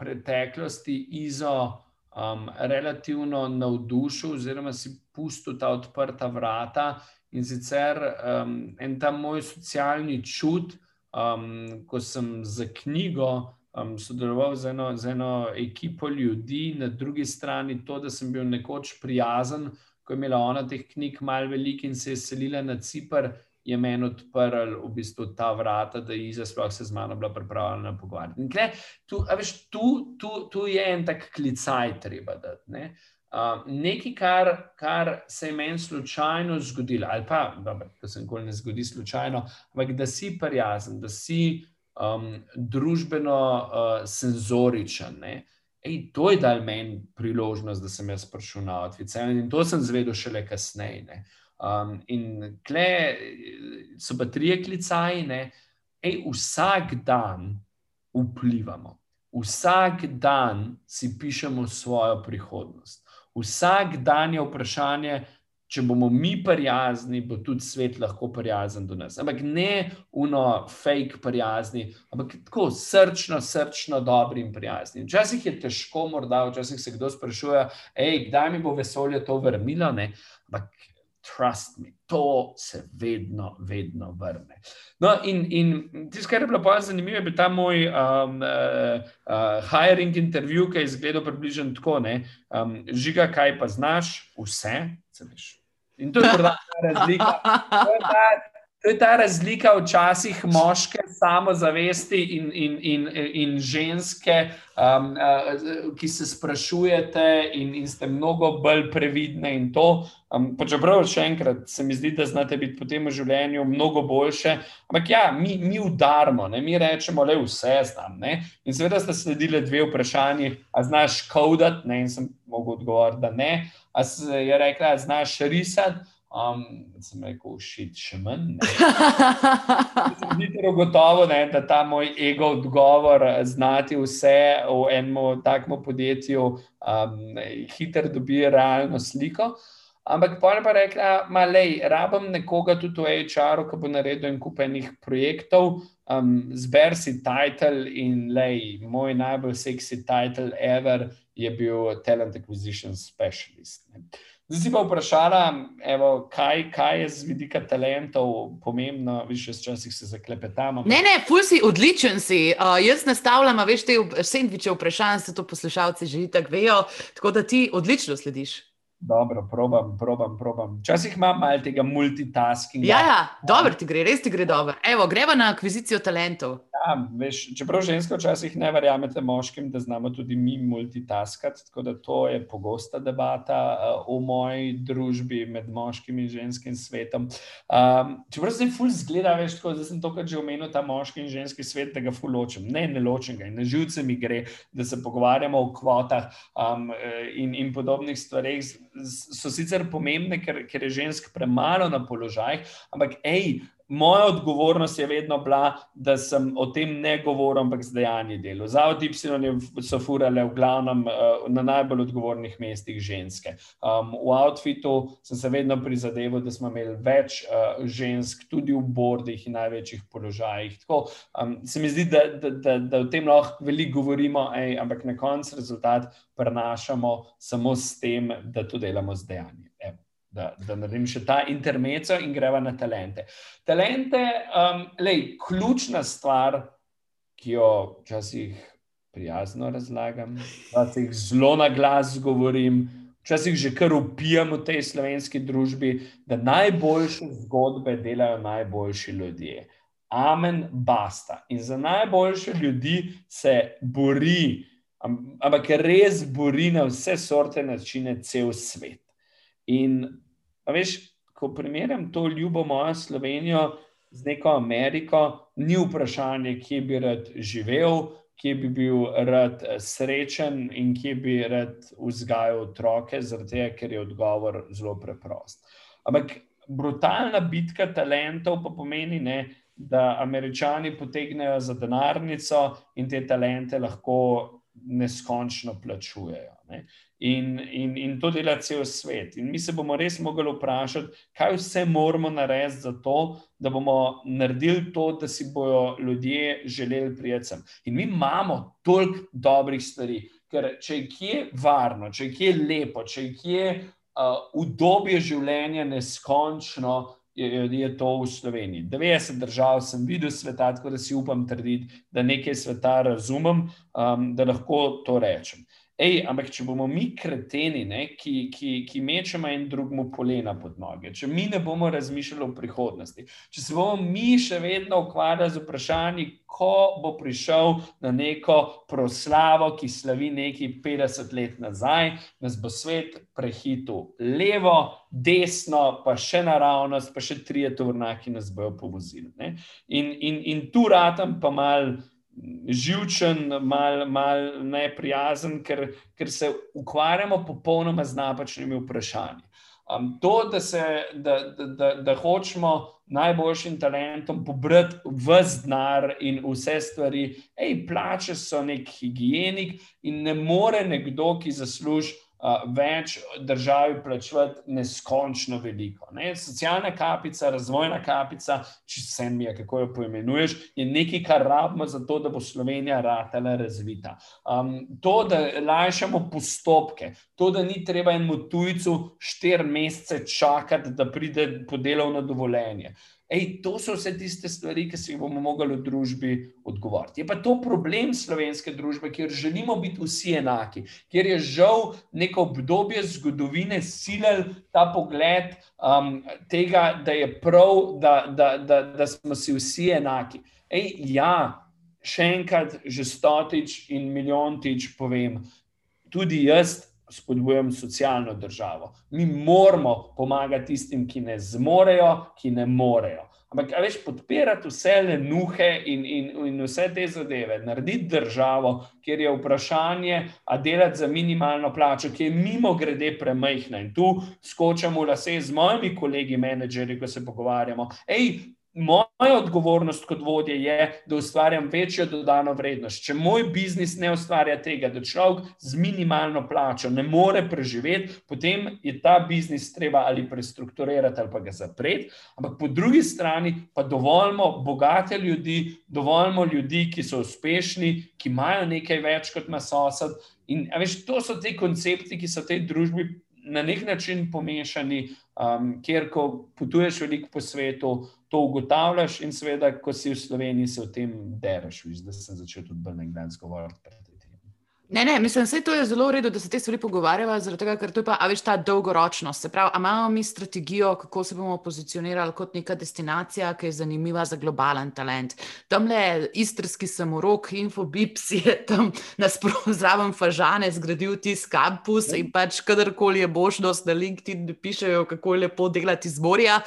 B: preteklosti Izo um, relativno navdušil, oziroma si pustil ta odprta vrata in sicer um, en ta moj socialni čut, um, ko sem za knjigo. Um, sodeloval z eno, z eno ekipo ljudi, na drugi strani to, da sem bil nekoč prijazen, ko je imela ona teh knjig malo veliko in se je selila na Cipr, je meni odprl v bistvu ta vrata, da je Iza sploh se z mano bila pripravljena pogovarjati. Kle, tu, veš, tu, tu, tu je en tak klicaj, treba dati. Ne? Uh, nekaj, kar, kar se je meni slučajno zgodilo, ali pa, da se nikoli ne zgodi slučajno, ampak da si prijazen, da si um, družbeno uh, senzoričen. Ej, to je dal meni priložnost, da sem jaz prišel na odvice in to sem zvedel šele kasneje. Um, in kle so pa tri klicajne, ej, vsak dan vplivamo, vsak dan si pišemo svojo prihodnost. Vsak dan je vprašanje, če bomo mi prijazni, bo tudi svet lahko prijazen do nas. Ampak ne uno fake prijazni, ampak tako srčno, srčno, dobri in prijazni. Včasih je težko, morda včasih se kdo sprašuje, ej, kdaj mi bo vesolje to vrnilo. Ampak trust me, to se vedno, vedno vrne. No, in, in tisto, kar je bilo pa zanimivo, je bil ta moj um, uh, uh, hiring intervju, ki je izgledal približno tako: um, žiga, kaj pa znaš, vse, se veš. In to je morda razlika. To je ta, To je ta razlika včasih moške samozavesti in, in, in, in ženske, um, uh, ki se sprašujete in, in ste mnogo bolj previdne. Um, Čeprav še enkrat se mi zdi, da znate biti potem v življenju mnogo boljše. Ampak ja, mi, mi udarmo, ne? mi rečemo, da vse znam. Ne? In seveda ste sledili dve vprašanji, a znaš kodati, in sem mogel odgovoriti, da ne. A se je rekla, a znaš risati. Um, sem rekel, šit, še manj. Zdi se gotovo, ne, da ta moj ego odgovor znati vse v enem takmu podjetju um, hitro dobi realno sliko. Ampak pa je pa rekla, malej, rabim nekoga tudi v HR-u, ki bo naredil en kup enih projektov, um, zber si titel in lej, moj najbolj seksi titel ever je bil Talent Acquisition Specialist. Ne. Zdaj si pa vprašala, evo, kaj, kaj je z vidika talentov pomembno, veš, včasih se zaklepetamo.
A: Ne, ne, ful si odličen si. Uh, jaz nastavljam, veš, te sendviče vprašanj, se to poslušalci že tako vejo, tako da ti odlično slediš.
B: Dobro, probam, probam, probam. Včasih imam malo tega multitaskinga.
A: Ja, ja, dobro ti gre, res ti gre dobro. Evo, greva na akvizicijo talentov.
B: Ja, veš, čeprav ženske včasih ne verjamete moškim, da znamo tudi mi multitaskati, tako da to je pogosta debata uh, v moji družbi med moškim in ženskim svetom. Um, čeprav se ful zgleda, veš, tako, da sem tokrat že omenil ta moški in ženski svet, da ga ful ločem. Ne, ne ločem ga in na živce mi gre, da se pogovarjamo o kvotah um, in, in podobnih stvarih so sicer pomembne, ker, ker je žensk premalo na položajih, ampak hej, moja odgovornost je vedno bila, da sem o tem ne govoril, ampak z dejanji delo. Zavod Y so furale v glavnem uh, na najbolj odgovornih mestih ženske. Um, v outfitu sem se vedno prizadeval, da smo imeli več uh, žensk, tudi v bordih in največjih položajih. Tako um, se mi zdi, da, da, da, da o tem lahko veliko govorimo, ej, ampak na koncu rezultat prenašamo samo s tem, da to delamo z dejanji da, da naredim še ta intermezzo in greva na talente. Talente, um, lej, ključna stvar, ki jo včasih prijazno razlagam, včasih zelo na glas govorim, včasih že kar upijam v tej slovenski družbi, da najboljše zgodbe delajo najboljši ljudje. Amen, basta. In za najboljše ljudi se bori, ampak res bori na vse sorte načine cel svet. In, veš, ko primerjam to ljubo mojo Slovenijo z neko Ameriko, ni vprašanje, kje bi rad živel, kje bi bil rad eh, srečen in kje bi rad vzgajal otroke, zato ker je odgovor zelo preprost. Ampak brutalna bitka talentov pa pomeni, ne, da američani potegnejo za denarnico in te talente lahko neskončno plačujejo. Ne. In, in, in to dela cel svet. In mi se bomo res mogli vprašati, kaj vse moramo narediti za to, da bomo naredili to, da si bodo ljudje želeli prijeti. In mi imamo toliko dobrih stvari, ker če je kje varno, če je kje lepo, če je kje uh, udobje življenja neskončno. Je, je to v Sloveniji. 90 držav sem videl sveta, tako da si upam trditi, da nekaj sveta razumem, um, da lahko to rečem. Ej, ampak če bomo mi kreteni, ne, ki, ki, ki mečemo en drugemu polena pod noge, če mi ne bomo razmišljali o prihodnosti, če se bomo mi še vedno ukvarjali z vprašanji, ko bo prišel na neko proslavo, ki slavi nekaj 50 let nazaj, nas bo svet prehitil levo, desno, pa še naravnost, pa še tri tovrnaki nas bojo povozili. In, in, in tu ratam pa mal živčen, malo mal neprijazen, ker, ker se ukvarjamo popolnoma z napačnimi vprašanji. Um, to, da, se, da, da, da, da hočemo najboljšim talentom pobrati vse denar in vse stvari, ej, plače so nek higienik in ne more nekdo, ki zasluži več državi plačevati neskončno veliko. Ne? Socialna kapica, razvojna kapica, če se mi je, kako jo poimenuješ, je nekaj, kar rabimo za to, da bo Slovenija ratela razvita. Um, to, da lajšamo postopke, to, da ni treba enemu tujcu štiri mesece čakati, da pride po delovno dovoljenje. Ej, to so vse tiste stvari, ki si jih bomo mogli v družbi odgovoriti. Je pa to problem slovenske družbe, kjer želimo biti vsi enaki, kjer je žal neko obdobje zgodovine silil ta pogled um, tega, da je prav, da, da, da, da smo si vsi enaki. Ej, ja, še enkrat, že stotič in milijontič povem, tudi jaz spodbujam socialno državo. Mi moramo pomagati tistim, ki ne zmorejo, ki ne morejo. Ampak, veš, podpirati vse le nuhe in, in, in vse te zadeve, narediti državo, kjer je vprašanje, a delati za minimalno plačo, ki je mimo grede premajhna. In tu skočamo v lase z mojimi kolegi, menedžerji, ko se pogovarjamo. Ej, Moja odgovornost kot vodje je, da ustvarjam večjo dodano vrednost. Če moj biznis ne ustvarja tega, da človek z minimalno plačo ne more preživeti, potem je ta biznis treba ali prestrukturirati ali pa ga zapreti. Ampak po drugi strani pa dovoljmo bogate ljudi, dovoljmo ljudi, ki so uspešni, ki imajo nekaj več kot na sosed. In veš, to so ti koncepti, ki so v tej družbi na nek način pomešani, um, kjer ko potuješ veliko po svetu to ugotavljaš, in seveda, ko si v Sloveniji, se o tem dereš. Zdaj sem začel tudi bolj nekdaj govoriti.
A: Ne, ne, mislim, da je to zelo v redu, da se te stvari pogovarjava, tega, ker to je pa, a veš, ta dolgoročnost. Se pravi, imamo mi strategijo, kako se bomo pozicionirali kot neka destinacija, ki je zanimiva za globalen talent. Tam le istrski samorok, Infobips je tam nasprotno fažane zgradil tisti kampus in pač kadarkoli je možnost, da LinkedIn pišejo, kako je lepo delati z morja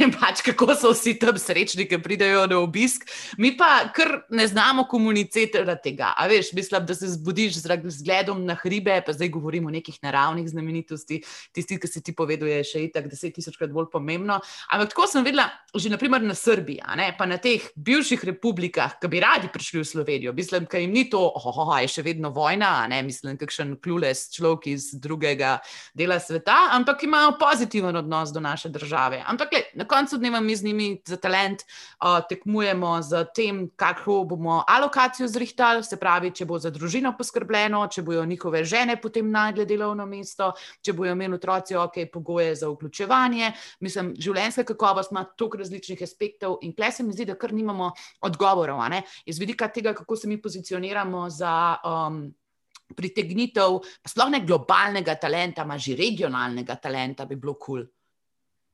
A: in pač kako so vsi tam srečni, ki pridejo na obisk. Mi pa kar ne znamo komunicirati tega. A veš, mislim, da se zbudiš zgledom na hribe, pa zdaj govorimo o nekih naravnih znamenitostih, tisti, ki si ti povedal, je še itak deset tisočkrat bolj pomembno. Ampak tako sem videla, že naprimer na Srbiji, pa na teh bivših republikah, ki bi radi prišli v Slovenijo. Mislim, da jim ni to, oh, oh, je še vedno vojna, ne mislim, kakšen klules človek iz drugega dela sveta, ampak imajo pozitiven odnos do naše države. Ampak le, na koncu dneva mi z njimi za talent uh, tekmujemo z tem, kako bomo alokacijo zrihtali, se pravi, če bo za družino poskrbljeno, če bojo njihove žene potem najdle delovno mesto, če bojo imeli otroci ok pogoje za vključevanje. Mislim, življenjska kakovost ima toliko različnih aspektov in tle se mi zdi, da kar nimamo odgovorov. Iz vidika tega, kako se mi pozicioniramo za. Um, Pritegnitev, pa sploh ne globalnega talenta, ima že regionalnega talenta, bi bilo kul. Cool.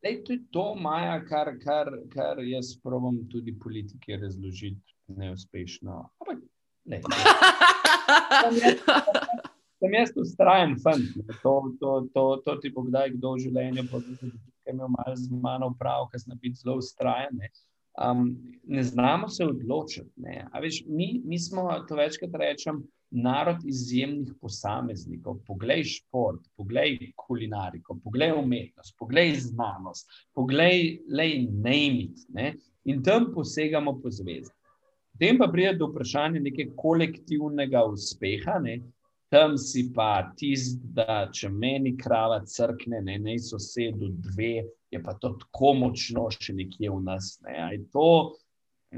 B: To je to, Maja, kar, kar, kar jaz probujem tudi politiki razložiti neuspešno. Ampak, ne. <laughs> Sem jaz ustrajen, fant. To, to, to, to ti bo kdaj kdo v življenju, ki je imel malo z mano prav, ker sem biti zelo ustrajen. Ne. Um, ne znamo se odločiti. Veš, mi, mi smo, to večkrat rečem, narod izjemnih posameznikov. Poglej šport, poglej kulinariko, poglej umetnost, poglej znanost, poglej le najmit. In tam posegamo po zvezdi. Potem pa pride do vprašanja nekega kolektivnega uspeha. Ne? Tam si pa tisti, da če meni krava crkne, ne naj sosedu dve, je pa to tako močno še nekje v nas. Ne, to,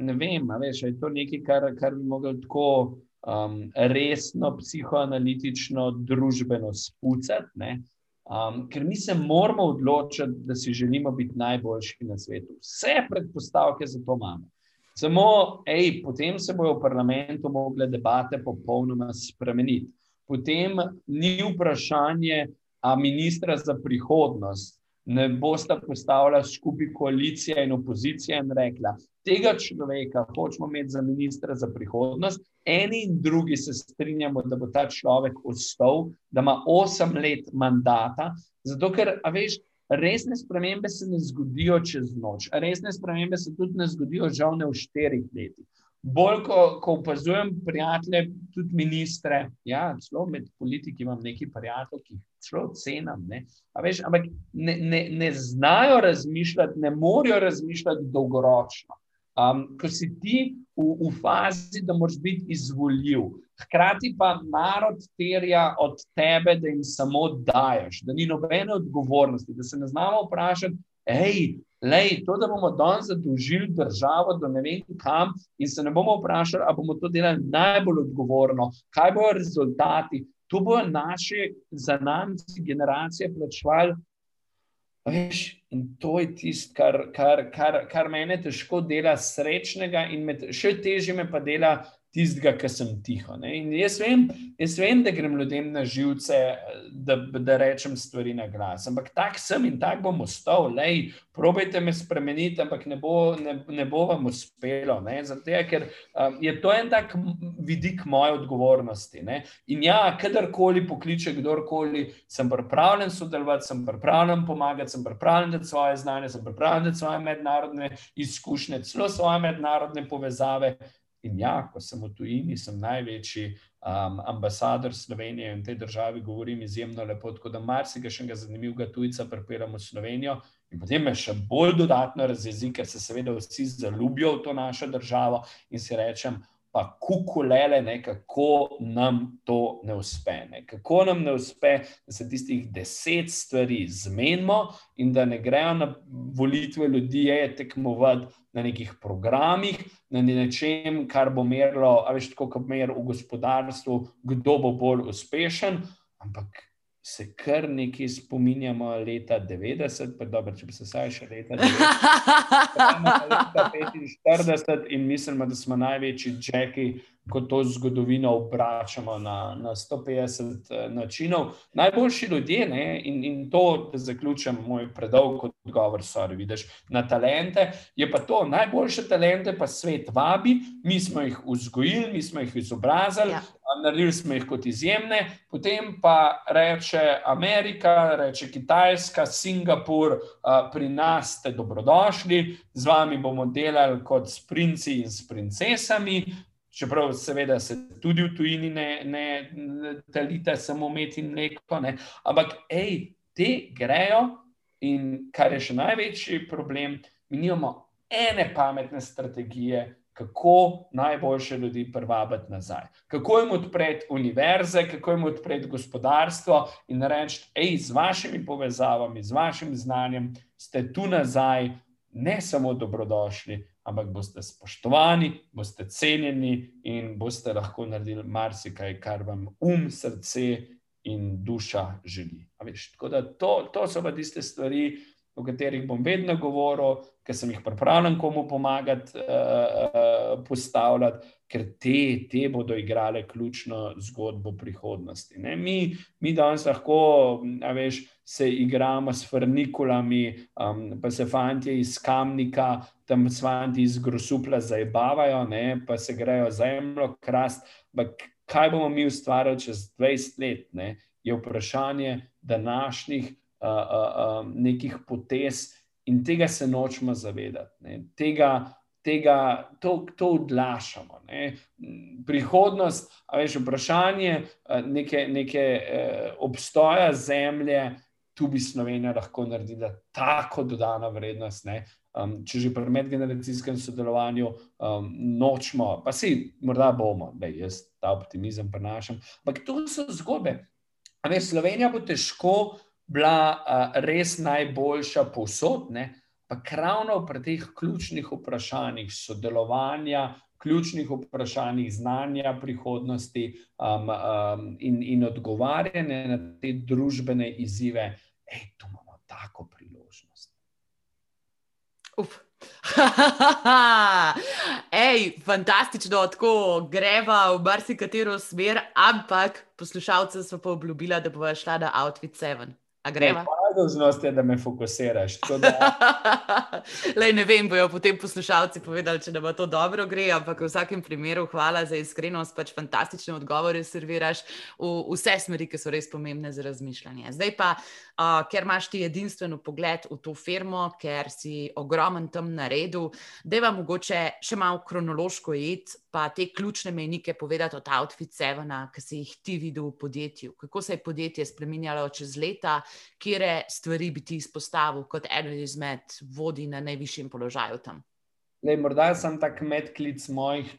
B: ne vem, veš, je to nekaj, kar, kar bi lahko tako um, resno, psihoanalitično, družbeno spucati. Um, ker mi se moramo odločiti, da si želimo biti najboljši na svetu. Vse predpostavke za to imamo. Samo, ej, potem se bojo v parlamentu mogle debate popolnoma spremeniti. Potem ni vprašanje, a ministra za prihodnost ne bosta postavila skupaj koalicija in opozicija in rekla, tega človeka hočemo imeti za ministra za prihodnost. Eni in drugi se strinjamo, da bo ta človek ostal, da ima osem let mandata, zato ker, a veš, resne spremembe se ne zgodijo čez noč. Resne spremembe se tudi ne zgodijo, žal, ne v štirih letih bolj ko, ko opazujem prijatelje, tudi ministre, ja, celo med politiki imam nekaj prijateljev, ki jih zelo cenim. Ne? Veš, ampak ne, ne, ne znajo razmišljati, ne morejo razmišljati dolgoročno. Um, ko si ti v, v fazi, da moraš biti izvoljiv, hkrati pa narod terja od tebe, da jim samo daješ, da ni nobene odgovornosti, da se ne znamo vprašati, hej, Lej, to, da bomo danes zadolžili državo, da ne vem kam, in se ne bomo vprašali, ali bomo to delali najbolj odgovorno, kaj bodo rezultati. To bo naše, za nas, generacije plačevali. In to je tisto, kar, kar, kar, kar meni težko dela srečnega, in med, še težje me pa dela tistega, ki sem tiho. Jaz vem, jaz vem, da grem ljudem na živce, da, da rečem stvari na glas. Ampak tak sem in tak bom ostal. Lej, probejte me spremeniti, ampak ne bo, ne, ne bo vam uspelo. Zato, ker um, je to en tak vidik moje odgovornosti. Ne? In ja, kadarkoli pokliče kdorkoli, sem pripravljen sodelovati, sem pripravljen pomagati, sem pripravljen dati svoje znanje, sem pripravljen dati svoje mednarodne izkušnje, celo svoje mednarodne povezave. In ja, ko sem v tujini, sem največji um, ambasador Slovenije in tej državi govorim izjemno lepo, tako da marsikega zanimivega tujca pripiramo v Slovenijo. In potem me še bolj dodatno razjezi, ker se seveda vsi zaljubijo v to našo državo in si rečem, pa kukulele, ne, kako nam to ne uspe. Ne. Kako nam ne uspe, da se tistih deset stvari zmenimo in da ne grejo na volitve ljudi, je tekmovati na nekih programih, na nečem, kar bo merilo, a veš, tako kot mer v gospodarstvu, kdo bo bolj uspešen, ampak se kar nekaj spominjamo leta 90, pa dobro, če bi se vsaj še leta <laughs> 90, leta 45 in mislimo, da smo največji džeki ko to zgodovino obračamo na, na 150 eh, načinov. Najboljši ljudje, ne, in, in to, da zaključim moj predolg odgovor, sorry, vidiš, na talente, je pa to, najboljše talente pa svet vabi, mi smo jih vzgojili, mi smo jih izobrazili. Ja. Naredili smo jih kot izjemne, potem pa reče Amerika, reče Kitajska, Singapur, pri nas ste dobrodošli, z vami bomo delali kot s princi in s princesami, čeprav seveda se tudi v tujini ne, ne, ne talite samo med in mleko, ne. ampak ej, te grejo in kar je še največji problem, mi nimamo ene pametne strategije, kako najboljše ljudi privabiti nazaj. Kako jim odpreti univerze, kako jim odpreti gospodarstvo in reči, hej, z vašimi povezavami, z vašim znanjem ste tu nazaj, ne samo dobrodošli, ampak boste spoštovani, boste cenjeni in boste lahko naredili marsikaj, kar vam um, srce in duša želi. Veš, to, to so pa tiste stvari, o katerih bom vedno govoril, ker sem jih pripravljen komu pomagati, uh, postavljati, ker te, te bodo igrale ključno zgodbo prihodnosti. Mi, mi danes lahko, veš, se igramo s frnikulami, um, pa se fanti iz kamnika, tam s fanti iz grosupla zabavajo, pa se grejo zemljo, krast. Kaj bomo mi ustvarjali čez 20 let, ne? je vprašanje današnjih uh, uh, nekih potez, in tega se nočemo zavedati. Ne. Tega, tega, to, to odlašamo. Ne. Prihodnost, a veš, vprašanje neke, neke uh, obstoja zemlje, tu bi Slovenija lahko naredila tako dodano vrednost. Um, če že pri medgeneracijskem sodelovanju um, nočemo, pa si morda bomo, da jaz ta optimizem prenašam. Ampak to so zgodbe. Veš, Slovenija bo težko bila uh, res najboljša posod, ne? pa ravno pri teh ključnih vprašanjih sodelovanja, ključnih vprašanjih znanja prihodnosti um, um, in, in odgovarjanja na te družbene izzive, da imamo tako priložnost.
A: Uf. <laughs> Ej, fantastično, tako greva v marsikatero smer, ampak poslušalce so pa obljubila, da bo šla na Outfit 7. A gremo?
B: Moja dolžnost je, da me fokusiraš. Da... <laughs>
A: Lej, ne vem, bojo potem poslušalci povedali, če bo to dobro gre, ampak v vsakem primeru hvala za iskrenost, pač fantastične odgovore serviraš v vse smeri, ki so res pomembne za razmišljanje. Zdaj pa, uh, ker imaš ti edinstven pogled v to firmo, ker si ogromen tam na redu, da vam mogoče še malo kronološko id, pa te ključne mejnike povedati od Outfit 7, ki si jih ti videl v podjetju. Kako se je podjetje spremenjalo čez leta, kje stvari bi ti izpostavil kot eno izmed vodij na najvišjem položaju tam?
B: Lej, morda sem tak medklic mojih,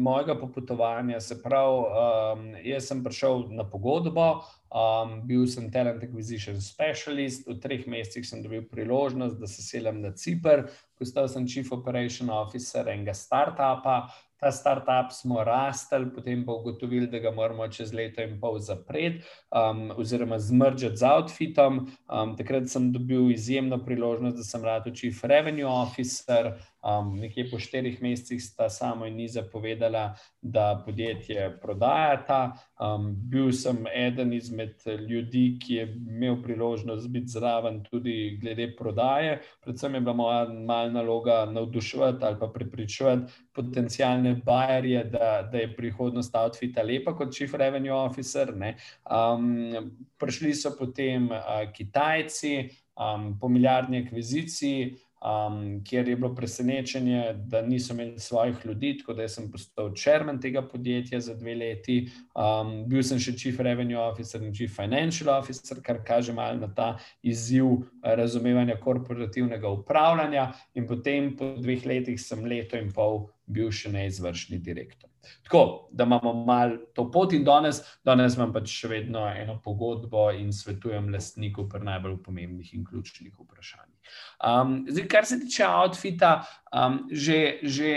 B: mojega popotovanja. Se pravi, um, jaz sem prišel na pogodbo, um, bil sem talent acquisition specialist, v treh mesecih sem dobil priložnost, da se selem na Cipr, postal sem chief operation officer enega startupa, ta startup smo rastli, potem pa ugotovili, da ga moramo čez leto in pol zapreti, um, oziroma zmržiti z outfitom. Um, takrat sem dobil izjemno priložnost, da sem rad chief revenue officer. Um, nekje po štirih mesecih sta samo in Niza povedala, da podjetje prodajata. Um, bil sem eden izmed ljudi, ki je imel priložnost biti zraven tudi glede prodaje. Predvsem je bila moja malna naloga navduševati ali pa prepričevati potencijalne bajerje, da, da je prihodnost outfita lepa kot chief revenue officer. Um, prišli so potem uh, Kitajci um, po milijardni akviziciji um, kjer je bilo presenečenje, da niso imeli svojih ljudi, tako da sem postal črmen tega podjetja za dve leti. Um, bil sem še chief revenue officer in chief financial officer, kar kaže malo na ta izziv razumevanja korporativnega upravljanja, in potem po dveh letih sem leto in pol bil še neizvršni direktor. Tako da imamo malo to pot, in danes, danes imam pač še vedno eno pogodbo in svetujem lastniku pri najbolj pomembnih in ključnih vprašanjih. Um, zdaj, kar se tiče outfita, um, že, že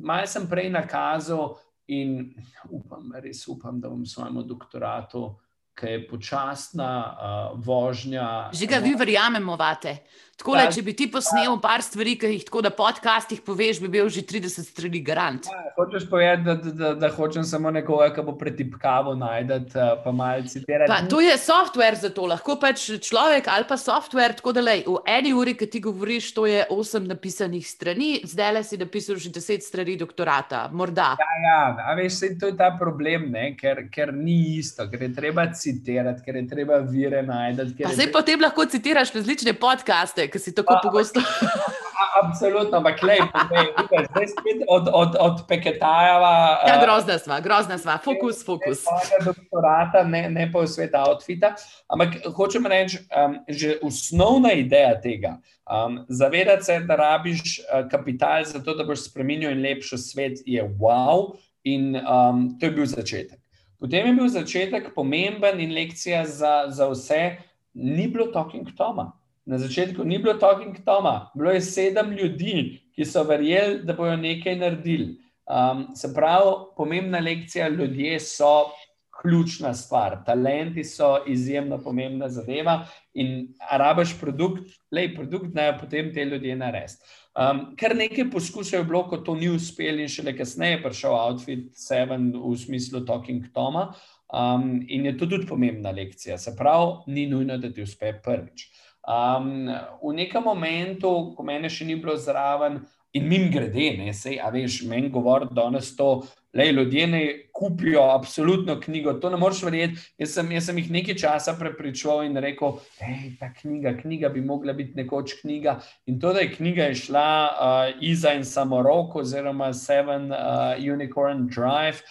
B: malo sem prej nakazal in upam, res upam, da bom svojemu doktoratu, ki je počasna uh, vožnja.
A: Že ga vi verjamemo, vate. Tako da, če bi ti posnel par stvari, ki jih tako na podcastih poveš, bi bil že 30 strani garant.
B: Ja, hočeš povedati, da, da, da, da hočem samo nekoga, ki bo pretipkavo najdete, eh, pa malce citirati.
A: To je software za to, lahko pač človek ali pa software. Tako da lej, v eni uri, ki ti govoriš, to je osem napisanih strani, zdaj le si napisal že deset strani doktorata. Morda.
B: Ja, ja, a veš, se to je ta problem, ne? ker, ker ni isto, ker je treba citirati, ker je treba vire najti.
A: Pa zdaj treba... potem lahko citiraš različne podcaste ki si tako pogosto. <laughs>
B: Absolutno, ampak klej, zdaj spet od, od, od Peketajeva.
A: Ja, grozna sva, grozna sva, fokus, fokus. <laughs>
B: Doktorata, ne, ne pa v svet outfita. Ampak hočem reči, um, že osnovna ideja tega, um, zavedati se, da rabiš uh, kapital za to, da boš spremenil in lepši svet, je wow. In um, to je bil začetek. Potem je bil začetek pomemben in lekcija za, za vse, ni bilo Talking Toma. Na začetku ni bilo Talking Toma, bilo je sedem ljudi, ki so verjeli, da bodo nekaj naredili. Um, se pravi, pomembna lekcija, ljudje so ključna stvar, talenti so izjemno pomembna zadeva in arabiš produkt, lej produkt, naj potem te ljudje narediti. Um, kar nekaj poskusov je bilo, ko to ni uspelo, in šele kasneje je prišel Outfit 7 v smislu Talking Toma. Um, in je to tudi pomembna lekcija. Se pravi, ni nujno, da ti uspe prvič. Um, v nekem momentu, ko mene še ni bilo zraven, in mim grede, ne, sej, a veš, meni govori danes to, le ljudje ne kupijo absolutno knjigo, to ne moreš verjeti. Jaz sem, jaz sem jih nekaj časa prepričoval in rekel, hej, ta knjiga, knjiga bi mogla biti nekoč knjiga. In to, da je knjiga išla uh, Iza in Samorok oziroma Seven uh, Unicorn Drive.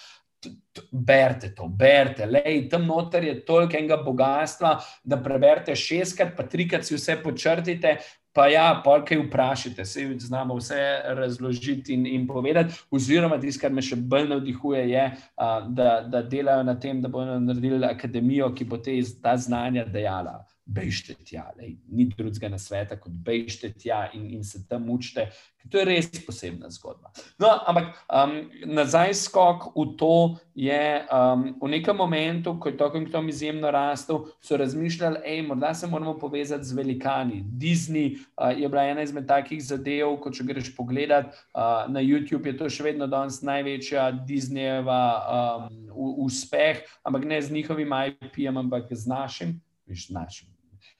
B: Berite to, berite, lej, tam noter je toliko enega bogatstva, da preberete šestkrat, pa trikrat si vse počrtite, Pa ja, pa kaj vprašajte, se znamo vse razložiti in, in povedati. Oziroma, tisto, kar me še bolj navdihuje, je, a, da, da delajo na tem, da bodo naredili akademijo, ki bo te, ta znanja dejala bežite tja, lej, ni drugega na svetu, kot bežite tja in, in se tam učite. To je res posebna zgodba. No, ampak um, nazaj skok v to je um, v nekem momentu, ko je to, ki tam izjemno rastel, so razmišljali, da morda se moramo povezati z velikani. Disney uh, je bila ena izmed takih zadev, ko če greš pogledat uh, na YouTube, je to še vedno danes največja Disneyjeva um, uspeh, ampak ne z njihovim IP-jem, ampak z našim. Viš, našim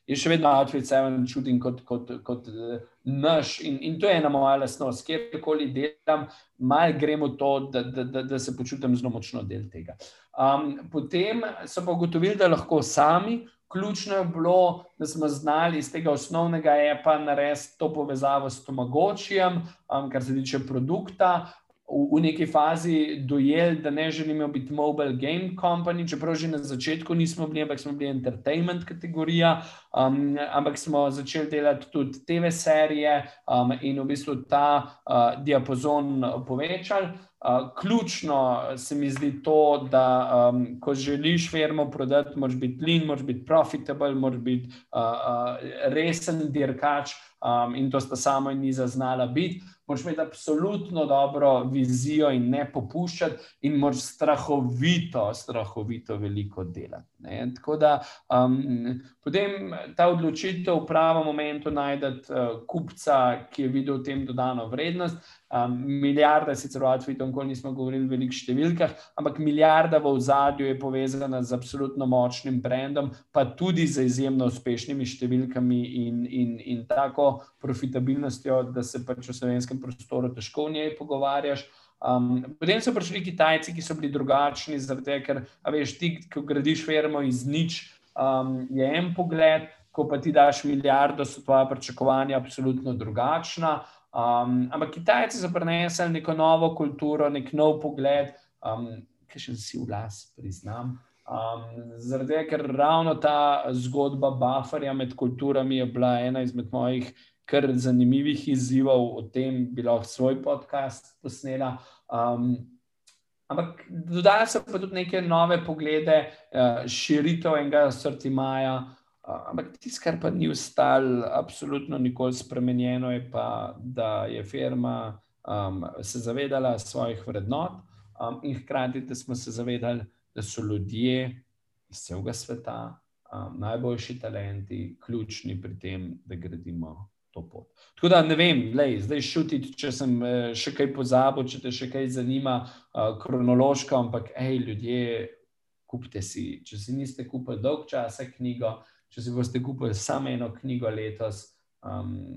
B: je še vedno outfit seven čutim kot, kot, kot uh, naš in, in to je ena moja lasnost, kjerkoli delam, mal gremo to, da, da, da, da se počutim zelo močno del tega. Um, potem so pa ugotovili, da lahko sami. Ključno je bilo, da smo znali iz tega osnovnega EPA narediti to povezavo s Tomagočijem, um, kar se tiče produkta, v, v neki fazi dojeli, da ne želimo biti mobile game company, čeprav že na začetku nismo bili, ampak smo bili entertainment kategorija, um, ampak smo začeli delati tudi TV serije um, in v bistvu ta uh, diapazon povečali. Uh, ključno se mi zdi to, da um, ko želiš firmo prodati, moraš biti lean, moraš biti profitable, moraš biti uh, uh, resen dirkač um, in to sta samo in ni zaznala biti moraš imeti absolutno dobro vizijo in ne popuščati, in moraš strahovito, strahovito veliko delati. Ne? Tako da um, potem ta odločitev v pravem momentu najdete uh, kupca, ki je videl v tem dodano vrednost. Um, milijarda, sicer o Atvitu, nikoli nismo govorili o velikih številkah, ampak milijarda v ozadju je povezana z absolutno močnim brandom, pa tudi z izjemno uspešnimi številkami in, in, in tako profitabilnostjo, da se pač v slovenskem prostoru težko v njej pogovarjaš. Um, potem so prišli Kitajci, ki so bili drugačni, zato ker, veš, ti, ko gradiš firmo iz nič, um, je en pogled, ko pa ti daš milijardo, so tvoje pričakovanja absolutno drugačna. Um, ampak Kitajci so prenesli neko novo kulturo, nek nov pogled, um, ki še si v las, priznam. Um, zaradi tega, ker ravno ta zgodba bufferja med kulturami je bila ena izmed mojih kar zanimivih izzivov, o tem bi lahko svoj podcast posnela. Um, ampak dodali so pa tudi neke nove poglede, uh, širitev enega sortimaja. Ampak tisto, kar pa ni ostalo, absolutno nikoli spremenjeno, je pa, da je firma um, se zavedala svojih vrednot um, in hkrati, da smo se zavedali, da so ljudje iz celega sveta, um, najboljši talenti, ključni pri tem, da gradimo to pot. Tako da ne vem, lej, zdaj šutiti, če sem eh, še kaj pozabil, če te še kaj zanima, uh, kronološko, ampak hej, ljudje, kupite si. Če si niste kupili dolg časa knjigo, če si boste kupili samo eno knjigo letos, um,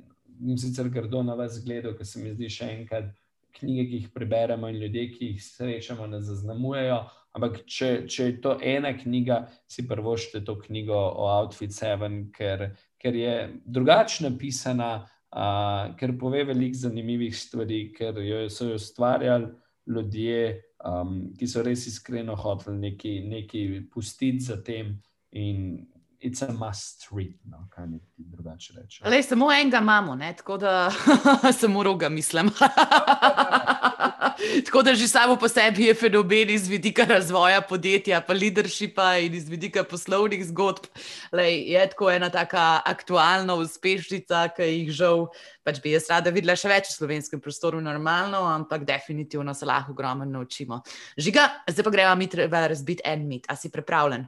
B: sicer grdo na vas gledal, ker se mi zdi še enkrat. Knjige, ki jih preberemo, in ljudje, ki jih srečamo, nas zaznamujejo. Ampak, če, če je to ena knjiga, si prvošte to knjigo o Outfit 7, ker ker je drugače napisana, uh, ker pove veliko zanimivih stvari, ker jo so jo ustvarjali ljudje, um, ki so res iskreno hoteli nekaj pustiti za tem. In it's a must read, no, kaj ne ti drugače reče.
A: Le, samo enega imamo, ne? tako da <laughs> samo roga mislim. <laughs> tako da že samo po sebi je fenomen iz vidika razvoja podjetja, pa leadershipa in iz vidika poslovnih zgodb. Lej, je tako ena taka aktualna uspešnica, ki jih žal. Pač bi jaz rada videla še več v slovenskem prostoru, normalno, ampak definitivno se lahko ogromno naučimo. Žiga, zdaj pa gremo mi treba razbiti en mit. A si pripravljen?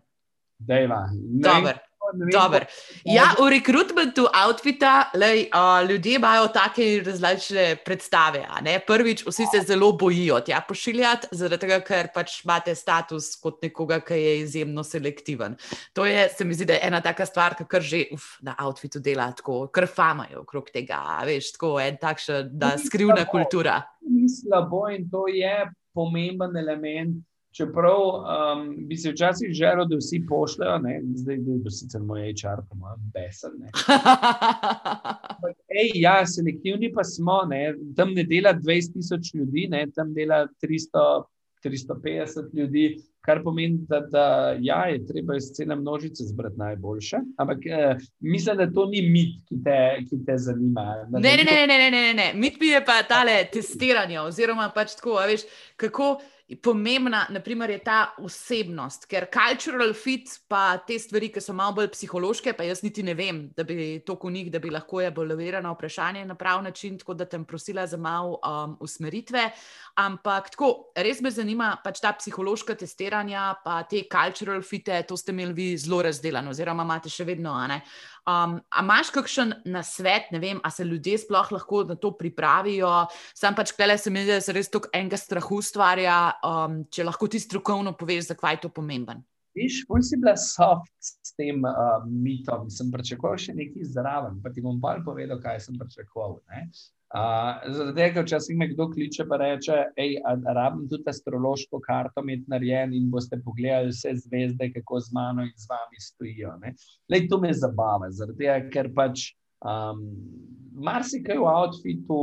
B: Dejva.
A: Dober. Dober. Ja, v rekrutmentu outfita lej, uh, ljudje imajo take različne predstave. Prvič, vsi se zelo bojijo tja pošiljati, zaradi tega, ker pač imate status kot nekoga, ki je izjemno selektiven. To je, se mi zdi, da je ena taka stvar, ki že uf, na outfitu dela tako, ker famajo okrog tega. Veš, tako en takšen, da skrivna kultura.
B: Ni slabo in to je pomemben element. Čeprav um, bi se včasih želel, da vsi pošljajo, ne? zdaj je sicer moj HR, pa moj besen. <laughs> Ej, ja, selektivni pa smo, ne? tam ne dela 20 tisoč ljudi, ne? tam dela 300, 350 ljudi, kar pomeni, da, da ja, je treba iz cele množice zbrati najboljše. Ampak eh, mislim, da to ni mit, ki te, ki te zanima.
A: Ne, ne, ne, ne, ne, ne, ne. Mit mi je pa tale testiranje, oziroma pač tako, veš, kako pomembna, naprimer, je ta osebnost, ker cultural fit, pa te stvari, ki so malo bolj psihološke, pa jaz niti ne vem, da bi to v njih, da bi lahko evaluirala vprašanje na prav način, tako da tem prosila za malo um, usmeritve. Ampak tako, res me zanima pač ta psihološka testiranja, pa te cultural fite, to ste imeli vi zelo razdeljeno, oziroma imate še vedno, a ne. Um, a imaš kakšen nasvet, ne vem, ali se ljudje sploh lahko na to pripravijo? Sam pač, kaj se mi zdi, da se res toliko enega strahu ustvarja, um, če lahko ti strokovno poveš, zakaj je to pomemben.
B: Viš, bolj si bila soft s tem uh, mitom, sem pričakoval še nekaj zraven, pa ti bom pa povedal, kaj sem pričakoval. Zaradi tega, včasih me kdo kliče in reče, da rabim tudi astrološko karto imeti narejen in boste pogledali vse zvezde, kako z mano in z vami stojijo. Lej, to me zabava, tega, ker pač um, marsikaj v outfitu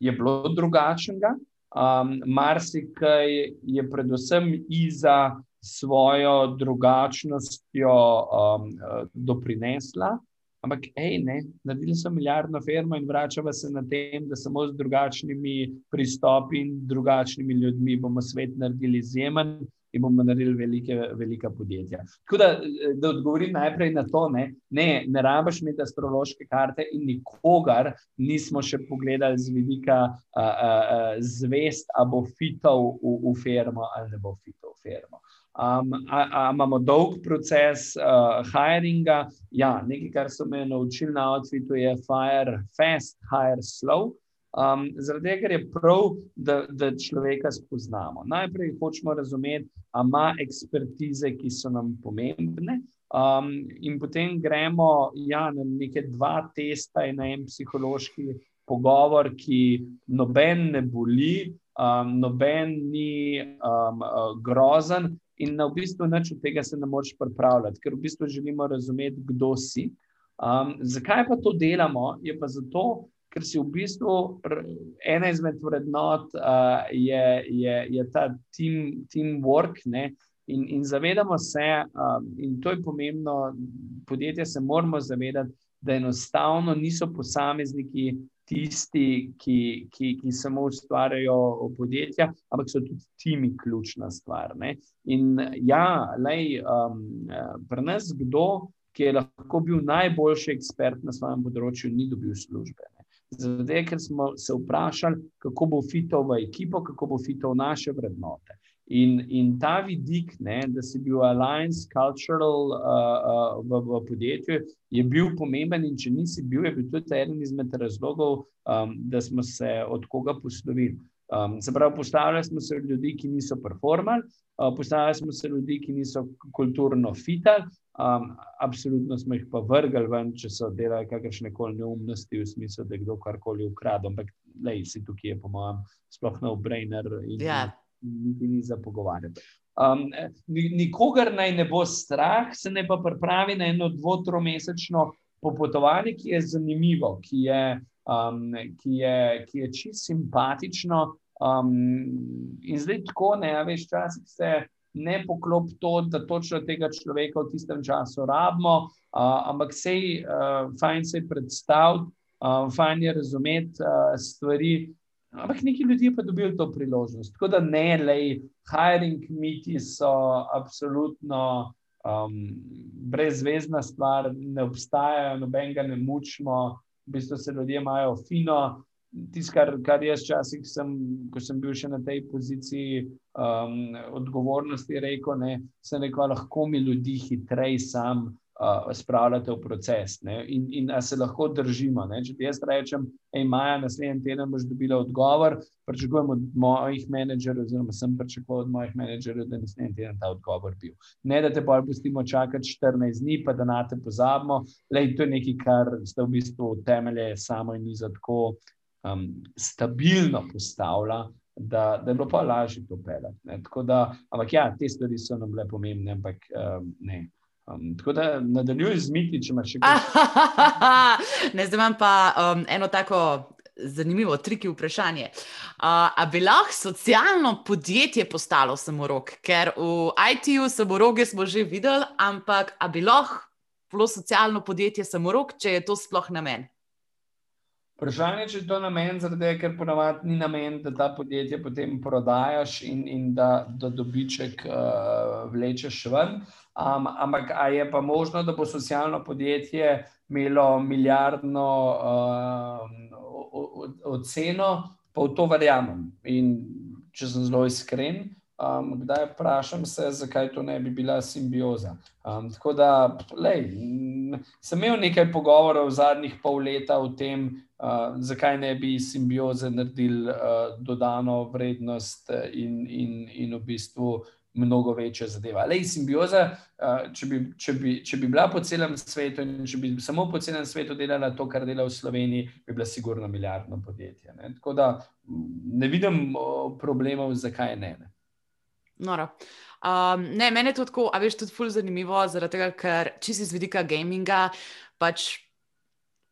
B: je bilo drugačnega, um, marsikaj je predvsem iza svojo drugačnostjo um, doprinesla. Ampak, hej, ne, naredili smo milijardno firmo in vračamo se na tem, da samo z drugačnimi pristopi in drugačnimi ljudmi bomo svet naredili izjemen in bomo naredili velike, velika podjetja. Tako da, da odgovorim najprej na to, ne, ne, ne rabiš imeti astrološke karte in nikogar nismo še pogledali z vidika a, a, a, zvest, a bo fitov v, v firmo ali ne bo fitov v firmo. Um, a, a imamo dolg proces uh, hiringa. Ja, nekaj, kar so me naučili na outfitu, je fire fast, hire slow. Um, zaradi tega je prav, da, da človeka spoznamo. Najprej hočemo razumeti, ali ima ekspertize, ki so nam pomembne. Um, in potem gremo ja, na neke dva testa in na en psihološki pogovor, ki noben ne boli, um, noben ni um, grozen, in na v bistvu nič od tega se ne moreš pripravljati, ker v bistvu želimo razumeti, kdo si. Um, zakaj pa to delamo? Je pa zato, ker si v bistvu ena izmed vrednot uh, je, je, je ta team, teamwork. Ne? In, in zavedamo se, um, in to je pomembno, podjetja se moramo zavedati, da enostavno niso posamezniki tisti, ki, ki, ki samo ustvarjajo podjetja, ampak so tudi timi ključna stvar. Ne? In ja, lej, um, pri nas kdo, ki je lahko bil najboljši ekspert na svojem področju, ni dobil službe. Zato, ker smo se vprašali, kako bo fitov v ekipo, kako bo fitov naše vrednote. In, in ta vidik, ne, da si bil alliance cultural uh, uh, v, v podjetju, je bil pomemben, in če nisi bil, je bil tudi eden izmed razlogov, um, da smo se od koga poslovili. Um, se pravi, postavljali smo se ljudi, ki niso performali, uh, postavljali smo se ljudi, ki niso kulturno fitali. Um, absolutno smo jih pa vrgli ven, če so delali kakršne koli neumnosti, v smislu, da je kdo karkoli ukradel. Ampak, lej, si tukaj, po mojem, sploh no-brainer.
A: Yeah
B: niti ni za pogovarjati. Um, nikogar naj ne bo strah, se ne pa pripravi na eno dvotro-mesečno popotovanje, ki je zanimivo, ki je um, ki, je, ki je čisto simpatično. Um, in zdaj tako ne, veš, časih se ne poklop to, da točno tega človeka v tistem času rabimo, uh, ampak sej, uh, fajn se je predstaviti, uh, fajn je razumeti uh, stvari. Ampak neki ljudje pa dobijo to priložnost. Tako da ne, le, hiring miti so absolutno um, brezvezna stvar, ne obstajajo, noben ga ne mučimo, v bistvu se ljudje imajo fino. Tisto, kar, kar jaz včasih, ko sem bil še na tej poziciji um, odgovornosti, rekel, da se lahko mi ljudi hitreje sam uh, spravljate v proces. Ne? In, in a se lahko držimo. Ne? Če ti jaz rečem, hej, Maja, naslednji teden boš dobila odgovor, pričakujem od mojih menedžerjev, oziroma sem pričakoval od mojih menedžerjev, da naslednji teden ta odgovor bil. Ne, da te pa pustimo čakati 14 dni, pa da na te pozabimo. Lej, to je nekaj, kar ste v bistvu temelje samo in ni za tako um, stabilno postavlja. Da, da je bilo pa lažje to pelati. Ampak, ja, te stvari so nam bile pomembne, ampak um, ne, Um, tako da nadaljuj z miti, če imaš še kaj. <laughs>
A: zdaj imam pa um, eno tako zanimivo, triki vprašanje. Uh, bi lahko socialno podjetje postalo samorok? Ker v IT-ju samoroge smo že videli, ampak bi lahko bilo socialno podjetje samorok, če je to sploh namen?
B: Vprašanje je, če je to namen, zaradi, ker ponavadi ni namen, da ta podjetje potem prodajaš in, in da, da dobiček uh, vlečeš ven. Um, ampak je pa možno, da bo socialno podjetje imelo milijardno uh, oceno, pa v to verjamem. In če sem zelo iskren, um, kdaj vprašam se, zakaj to ne bi bila simbioza. Um, tako da, lej, sem imel nekaj pogovorov v zadnjih pol leta o tem, uh, zakaj ne bi simbioze naredili uh, dodano vrednost in, in, in v bistvu mnogo večja zadeva. Le simbioza, če bi, če, bi, če bi bila po celem svetu in če bi samo po celem svetu delala to, kar dela v Sloveniji, bi bila sigurno milijardno podjetje. Ne? Tako da ne vidim problemov, zakaj ne. ne.
A: Um, ne, meni je to tako, a veš, tudi ful zanimivo, zaradi tega, ker če si z vidika gaminga, pač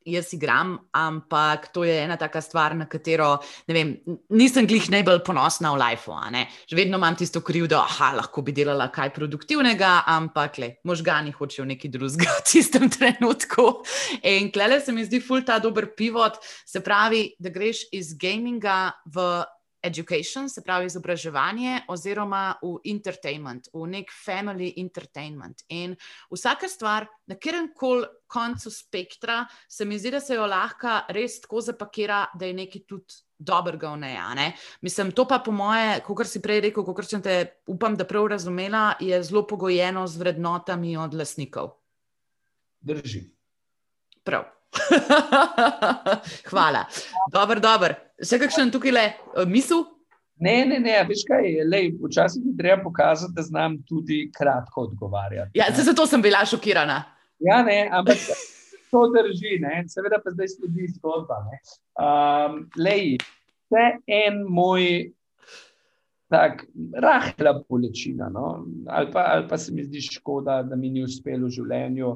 A: jaz igram, ampak to je ena taka stvar, na katero vem, nisem glih najbolj ponosna v lifeu. Že vedno imam tisto kriv, da lahko bi delala kaj produktivnega, ampak le, možgani hočejo nekaj drugega v tistem trenutku. In klele se mi zdi ful ta dober pivot, se pravi, da greš iz gaminga v education, se pravi izobraževanje, oziroma v entertainment, v nek family entertainment. In vsaka stvar, na katerem koli koncu spektra, se mi zdi, da se jo lahko res tako zapakira, da je nekaj tudi. Dobrega v neja. Ne? Mislim, to pa po moje, kot si prej rekel, kot sem te, upam, da prav razumela, je zelo pogojeno z vrednotami od lasnikov.
B: Drži.
A: Prav. <laughs> Hvala. Dobro, dobro. Še kakšen tukaj le uh, misel?
B: Ne, ne, ne, veš kaj, lej, včasih mi treba pokazati, da znam tudi kratko odgovarjati.
A: Ja, zato sem bila šokirana.
B: Ja, ne, ampak to drži, ne. seveda pa zdaj sledi zgodba. Um, lej, vse en moj tak rahla bolečina, no? ali, pa, ali pa se mi zdi škoda, da mi ni uspelo v življenju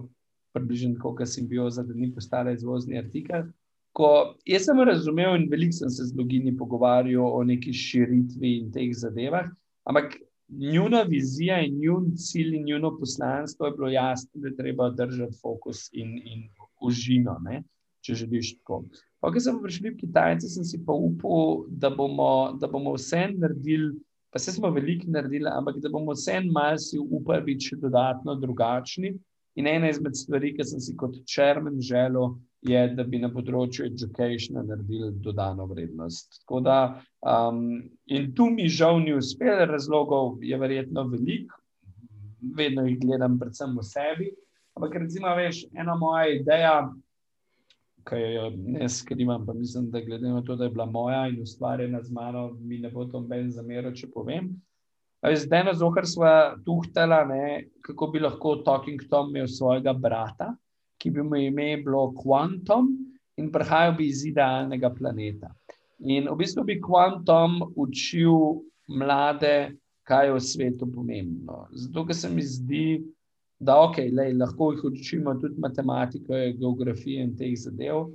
B: približno tako, kot simbioza, da ni postala izvozni artikel. Ko jaz sem razumel in veliko sem se z logini pogovarjal o neki širitvi in teh zadevah, ampak njuna vizija in njun cilj in njuno poslanstvo je bilo jasno, da je treba držati fokus in, in užino, ne? če želiš tako. Pa, ko sem prišel v Kitajce, sem si pa upal, da bomo, da bomo vse naredili, pa se smo veliko naredili, ampak da bomo vse malce upali biti še dodatno drugačni. In ena izmed stvari, ki sem si kot črn želel, je, da bi na področju edukacija naredili dodano vrednost. Da, um, in tu mi žal ni uspelo, razlogov je verjetno veliko, vedno jih gledam, predvsem v sebi. Ampak, recimo, veš, ena moja ideja, ki jo ne skrivam, pa mislim, da glede na to, da je bila moja in ustvarjena z mano, mi ne bo to noben zameril, če povem. Zdaj, na zohar smo tuhtela, ne, kako bi lahko Talking Tom imel svojega brata, ki bi mu ime bilo Quantum in prihajal bi iz idealnega planeta. In v bistvu bi Quantum učil mlade, kaj je v svetu pomembno. Zato, ker se mi zdi, da okay, lej, lahko jih učimo tudi matematiko, geografijo in teh zadev.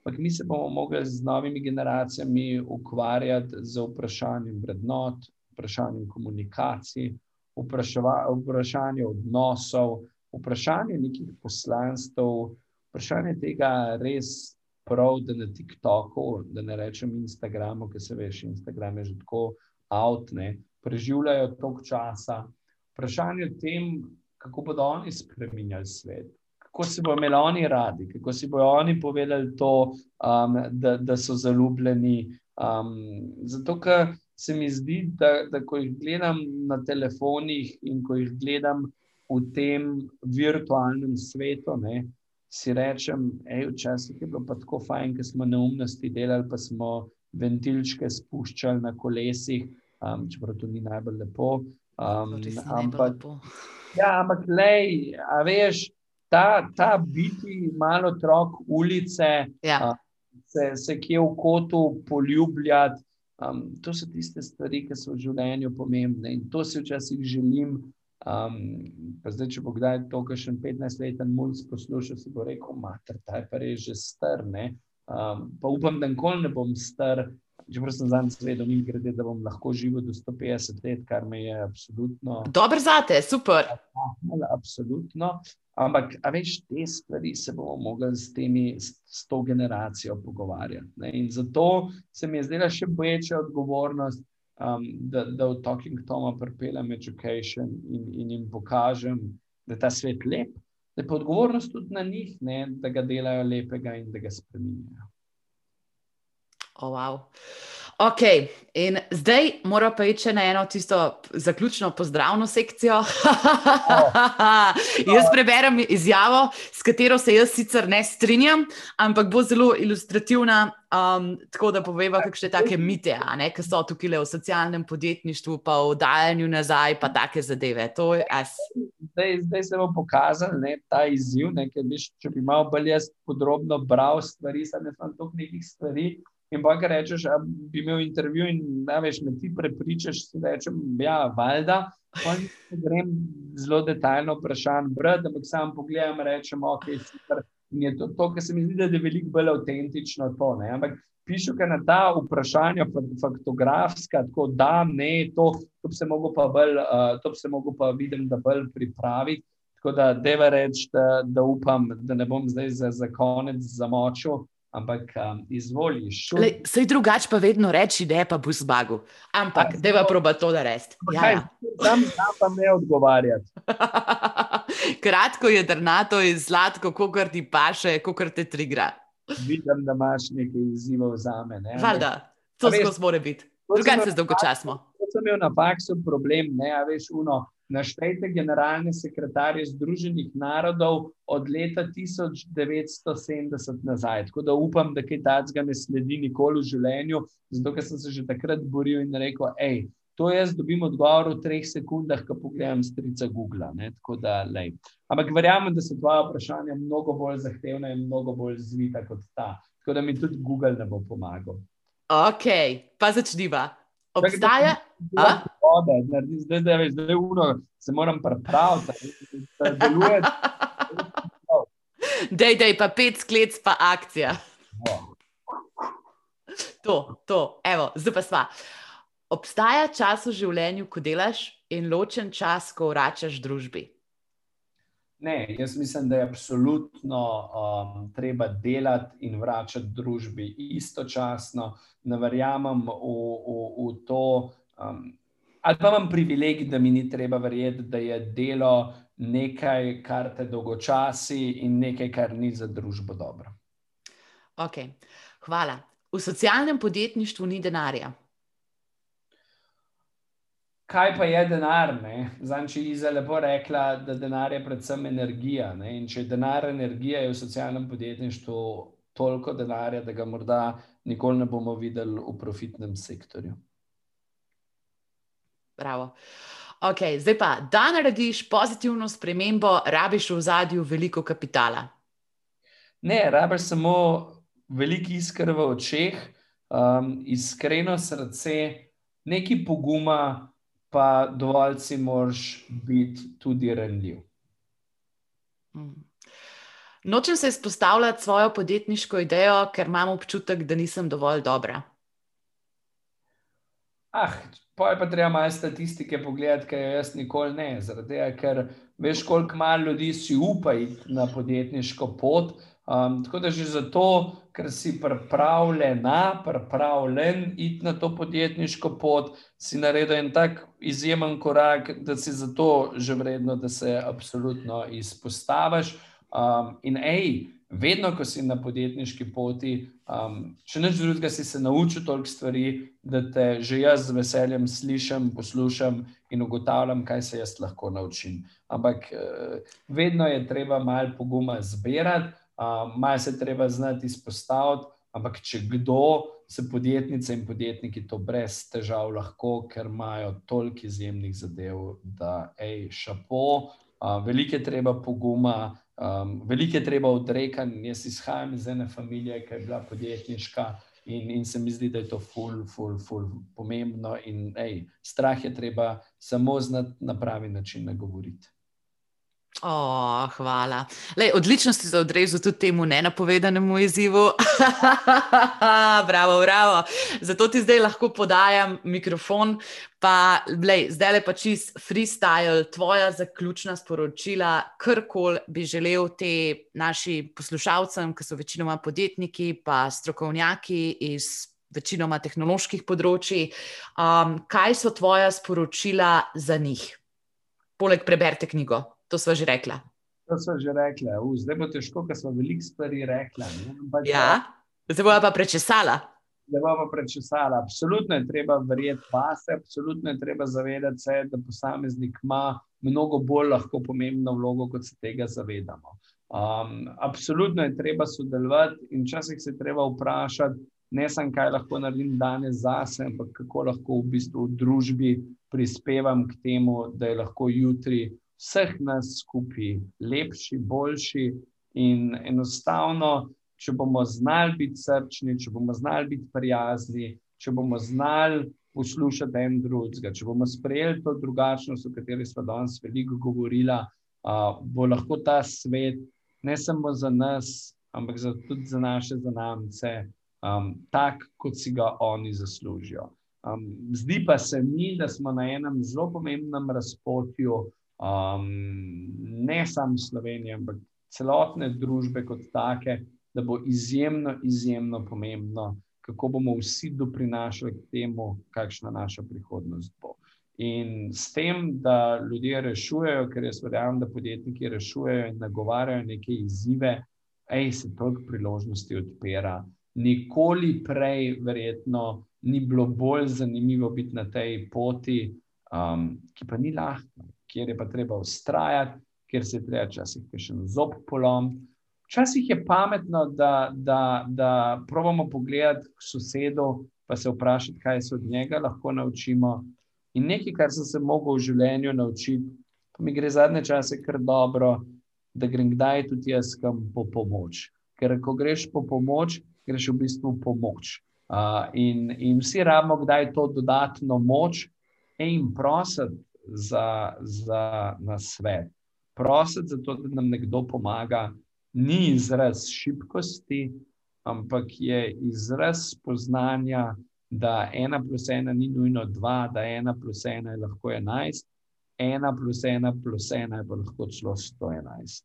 B: ampak mi se bomo mogli z novimi generacijami ukvarjati z vprašanjem vrednot, vprašanjem komunikacij, vprašanjem odnosov, vprašanjem nekih poslanstv, vprašanjem tega res prav, da na TikToku, da ne rečem Instagramu, ker se veš, Instagram je že tako avtne, preživljajo toliko časa. Vprašanje o tem, kako bodo oni spremenjali svet, kako se bodo imeli oni radi, kako si bodo oni povedali to, um, da, da so zaljubljeni. Um, zato, ker se mi zdi, da, da ko jih gledam na telefonih in ko jih gledam v tem virtualnem svetu, ne, si rečem, hej, včasih je bilo pa tako fajn, ker smo neumnosti delali, pa smo ventilčke spuščali na kolesih, um, čeprav to ni najbolj lepo. Um, ampak, ja, ampak, lej, a veš, ta, ta biti malo otrok ulice,
A: ja.
B: um, se, se kje v kotu poljubljati. Um, to so tiste stvari, ki so v življenju pomembne in to si včasih želim, Um, zdaj, če bo kdaj to, kar še 15-leten mulj poslušal, si bo rekel: Mater, ta je pa res že star. Um, pa upam, da nikoli ne bom star. Čeprav sem zadnjič vedel, mi grede, da bom lahko živel do 150 let, kar me je absolutno.
A: Dobro za te, super.
B: Ja, absolutno. Ampak, a veš, te stvari se bomo mogli s, temi, s to generacijo pogovarjati. Ne? In zato se mi je zdela še večja odgovornost, um, da, da v Talking Tomu pripeljem education in, in jim pokažem, da je ta svet lep, da je pa odgovornost tudi na njih, ne, da ga delajo lepega in da ga spremenjajo.
A: Oh, wow. Ok, in zdaj moramo pa iti na eno tisto zaključno pozdravno sekcijo. Oh. <laughs> jaz preberem izjavo, s katero se jaz sicer ne strinjam, ampak bo zelo ilustrativna, um, tako da poveva, kakšne take mite, ki so tukaj v socialnem podjetništvu, pa v dajanju nazaj, pa take zadeve.
B: Zdaj, zdaj se bo pokazal ne, ta izziv, ne, biš, če bi malo bolj jaz podrobno bral stvari, sem jaz tam toliko nekih stvari. In pa, ker rečeš, da bi imel intervju in da veš, me ti prepričaš, da rečem, ja, valjda. Grem zelo detaljno vprašanje, brati, ampak sam pogledam in rečem, ok, super. In je to, to kar se mi zdi, da je veliko bolj avtentično? Ampak pišu, ker na ta vprašanja, faktografska, tako da ne, to, to bi se mogel pa bolj, uh, to bi se mogel pa vidim, da bolj pripraviti. Tako da, deva reči, da, da upam, da ne bom zdaj za, za konec zamočil. Ampak um, izvoliš.
A: Sej drugače pa vedno reči, da je pa bo zmagal. Ampak, da je proba to narediti.
B: Ja, ja. Tam pa ne odgovarjati. <laughs>
A: Kratko je drnato in zlatko, kako ti paše, kako te trigra.
B: Vidim, da imaš nekaj izzivov za me.
A: Valjda, to skozi mora biti. Drugače se dolgočasmo.
B: Kot sem imel na faksu problem, ne, a veš, uno. Naštejte generalne sekretarje Združenih narodov od leta 1970 nazaj. Tako da upam, da kaj takega ne sledi nikoli v življenju, zato ker sem se že takrat boril in rekel, hej, to jaz dobim odgovor v treh sekundah, ko pogledam strica Google. Da, Ampak verjamem, da so tvoje vprašanja mnogo bolj zahtevna in mnogo bolj zvita kot ta. Tako da mi tudi Google ne bo pomagal.
A: Ok, pa začniva. Obstaja.
B: Zdaj, zdaj, zdaj, uno, se moram pripraviti, da deluje.
A: Dej, dej, pa pet sklec, pa akcija. To, to, evo, zdaj pa sva. Obstaja čas v življenju, ko delaš, in ločen čas, ko vračaš družbi.
B: Ne, jaz mislim, da je absolutno um, treba delati in vračati družbi istočasno. Ne verjamem v, v, v to, um, ali pa imam privilegij, da mi ni treba verjeti, da je delo nekaj, kar te dolgočasi in nekaj, kar ni za družbo dobro.
A: Ok, hvala. V socialnem podjetništvu ni denarja
B: kaj pa je denar? Zdaj, če je lepo rekla, da denar je predvsem energija. Ne? In če je denar energija, je v socialnem podjetništvu toliko denarja, da ga morda nikoli ne bomo videli v profitnem sektorju.
A: Bravo. Ok, zdaj pa, da narediš pozitivno spremembo, rabiš v zadju veliko kapitala.
B: Ne, rabiš samo veliko iskr v očeh, um, iskreno srce, nekaj poguma, pa dovolj si moraš biti tudi renljiv.
A: Mm. Nočem se izpostavljati svojo podjetniško idejo, ker imam občutek, da nisem dovolj dobra.
B: Ah, pa je pa treba malo statistike pogledati, kaj jaz nikoli ne. Zaradi tega, ker veš, koliko malo ljudi si upa iti na podjetniško pot. Um, tako da že zato, ker si pripravljena, pripravljen iti na to podjetniško pot, si naredil en tak izjemen korak, da si zato že vredno, da se absolutno izpostaviš. Um, in hej, vedno, ko si na podjetniški poti, um, če neč drugega, si se naučil toliko stvari, da te že jaz z veseljem slišim, poslušam in ugotavljam, kaj se jaz lahko naučim. Ampak uh, vedno je treba malo poguma zbirati, uh, malo se treba znati izpostaviti. Ampak, če kdo, se podjetnice in podjetniki to brez težav lahko, ker imajo toliko izjemnih zadev, da je šapo, uh, veliko je treba poguma, Um, veliko je treba odrekati. Jaz izhajam iz ene družine, ki je bila podjetniška in, in se mi zdi, da je to ful, ful, ful pomembno. In ej, strah je treba samo znati na pravi način nagovoriti.
A: Oh, hvala. Lej, odlično si se odrezal tudi temu nenapovedanemu izzivu. <laughs> bravo, bravo. Zato ti zdaj lahko podajam mikrofon. Pa, lej, zdaj le pa čist freestyle, tvoja zaključna sporočila, karkoli bi želel te naši poslušalcem, ki so večinoma podjetniki, pa strokovnjaki iz večinoma tehnoloških področji. Um, kaj so tvoja sporočila za njih? Poleg preberite knjigo. To smo že rekli.
B: To smo že rekli. Zdaj bo težko, ker smo veliko stvari rekli.
A: Ja, zdaj bo pa prečesala.
B: Zdaj bo pa prečesala. Absolutno je treba verjeti vase, absolutno je treba zavedati se, da posameznik ima mnogo bolj lahko pomembno vlogo, kot se tega zavedamo. Um, absolutno je treba sodelovati in včasih se treba vprašati, ne samo kaj lahko naredim danes zase, ampak kako lahko v bistvu v družbi prispevam k temu, da je lahko jutri vseh nas skupaj lepši, boljši. In enostavno, če bomo znali biti srčni, če bomo znali biti prijazni, če bomo znali poslušati en drugega, če bomo sprejeli to drugačnost, o kateri smo danes veliko govorili, uh, bo lahko ta svet ne samo za nas, ampak za, tudi za naše zanamce, um, tak, kot si ga oni zaslužijo. Um, zdi pa se mi, da smo na enem zelo pomembnem razpotju, um, ne samo Slovenije, ampak celotne družbe kot take, da bo izjemno, izjemno pomembno, kako bomo vsi doprinašali k temu, kakšna naša prihodnost bo. In s tem, da ljudje rešujejo, ker jaz verjamem, da podjetniki rešujejo in nagovarjajo neke izzive, ej, se toliko priložnosti odpira. Nikoli prej, verjetno, ni bilo bolj zanimivo biti na tej poti, um, ki pa ni lahka kjer je pa treba ustrajati, kjer se je treba včasih še zob polom. Včasih je pametno, da, da, da pravimo pogledati k sosedu, pa se vprašati, kaj se od njega lahko naučimo. In nekaj, kar sem se mogel v življenju naučiti, pa mi gre zadnje čase kar dobro, da grem kdaj tudi jaz kam po pomoč. Ker ko greš po pomoč, greš v bistvu po pomoč. Uh, in, in vsi rabimo kdaj to dodatno moč in prositi za, za nasvet. Prositi za to, da nam nekdo pomaga, ni izraz šibkosti, ampak je izraz spoznanja, da ena plus ena ni nujno dva, da ena plus ena je lahko enajst, ena plus ena plus ena je pa lahko celo sto enajst.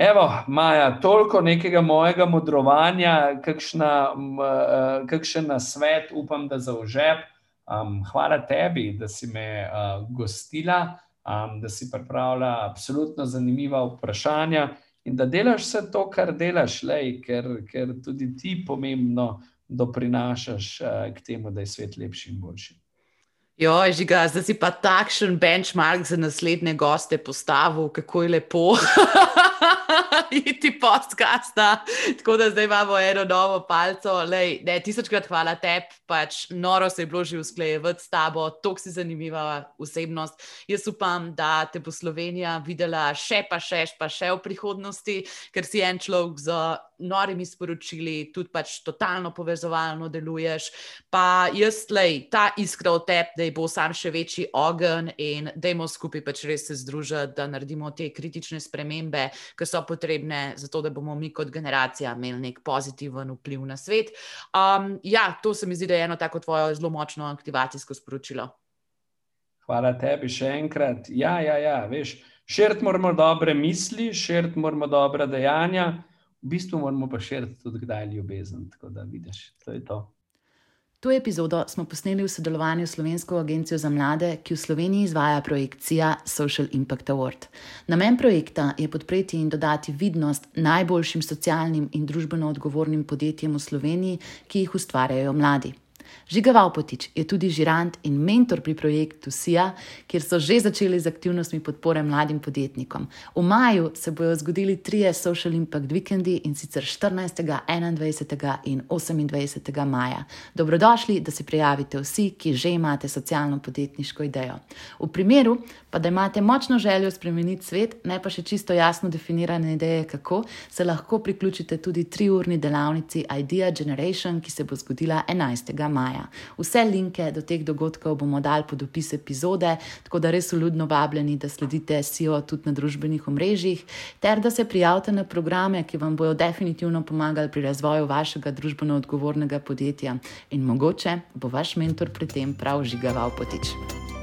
B: Evo, Maja, toliko nekega mojega modrovanja, kakšna, uh, kakšen nasvet, upam, da za užep. Um, hvala tebi, da si me uh, gostila, um, da si pripravila absolutno zanimiva vprašanja in da delaš vse to, kar delaš, lej, ker, ker tudi ti pomembno doprinašaš uh, k temu, da je svet lepši in boljši.
A: Jo, žiga, zdaj si pa takšen benchmark za naslednje goste postavil, kako je lepo. <laughs> <laughs> iti podcasta. Tako da zdaj imamo eno novo palco. Lej, ne, tisočkrat hvala tebi, pač noro se je bilo že usklejevati s tabo, to si zanimiva osebnost. Jaz upam, da te bo Slovenija videla še pa še, pa še v prihodnosti, ker si en človek z norimi sporočili, tudi pač totalno povezovalno deluješ. Pa jaz, lej, ta iskra od tebe, da bo sam še večji ogen in da imamo skupaj pač res se združiti, da naredimo te kritične spremembe, ki so potrebne, zato da bomo mi kot generacija imeli nek pozitiven vpliv na svet. Um, ja, to se mi zdi, da je eno tako tvoje zelo močno aktivacijsko sporočilo.
B: Hvala tebi še enkrat. Ja, ja, ja, veš, širiti moramo dobre misli, širiti moramo dobre dejanja v bistvu moramo pa širiti tudi kdaj ljubezen. Tako da vidiš, to je to.
A: To epizodo smo posneli v sodelovanju s Slovensko agencijo za mlade, ki v Sloveniji izvaja projekt CIA Social Impact Award. Namen projekta je podpreti in dodati vidnost najboljšim socialnim in družbeno odgovornim podjetjem v Sloveniji, ki jih ustvarjajo mladi. Žiga Valpotič je tudi žirant in mentor pri projektu SIA, kjer so že začeli z aktivnostmi podpore mladim podjetnikom. V maju se bodo zgodili trije Social Impact Weekendi in sicer 14., 21. in 28. maja. Dobrodošli, da se prijavite vsi, ki že imate socialno podjetniško idejo. V primeru, pa da imate močno željo spremeniti svet, ne pa še čisto jasno definirane ideje, kako se lahko priključite tudi triurni delavnici Idea Generation, ki se bo zgodila 11. maja. Vse linke do teh dogodkov bomo dali pod opis epizode, tako da res uljudno vabljeni, da sledite SEO tudi na družbenih omrežjih, ter da se prijavite na programe, ki vam bodo definitivno pomagali pri razvoju vašega družbeno odgovornega podjetja in mogoče bo vaš mentor pri tem prav žigaval potič.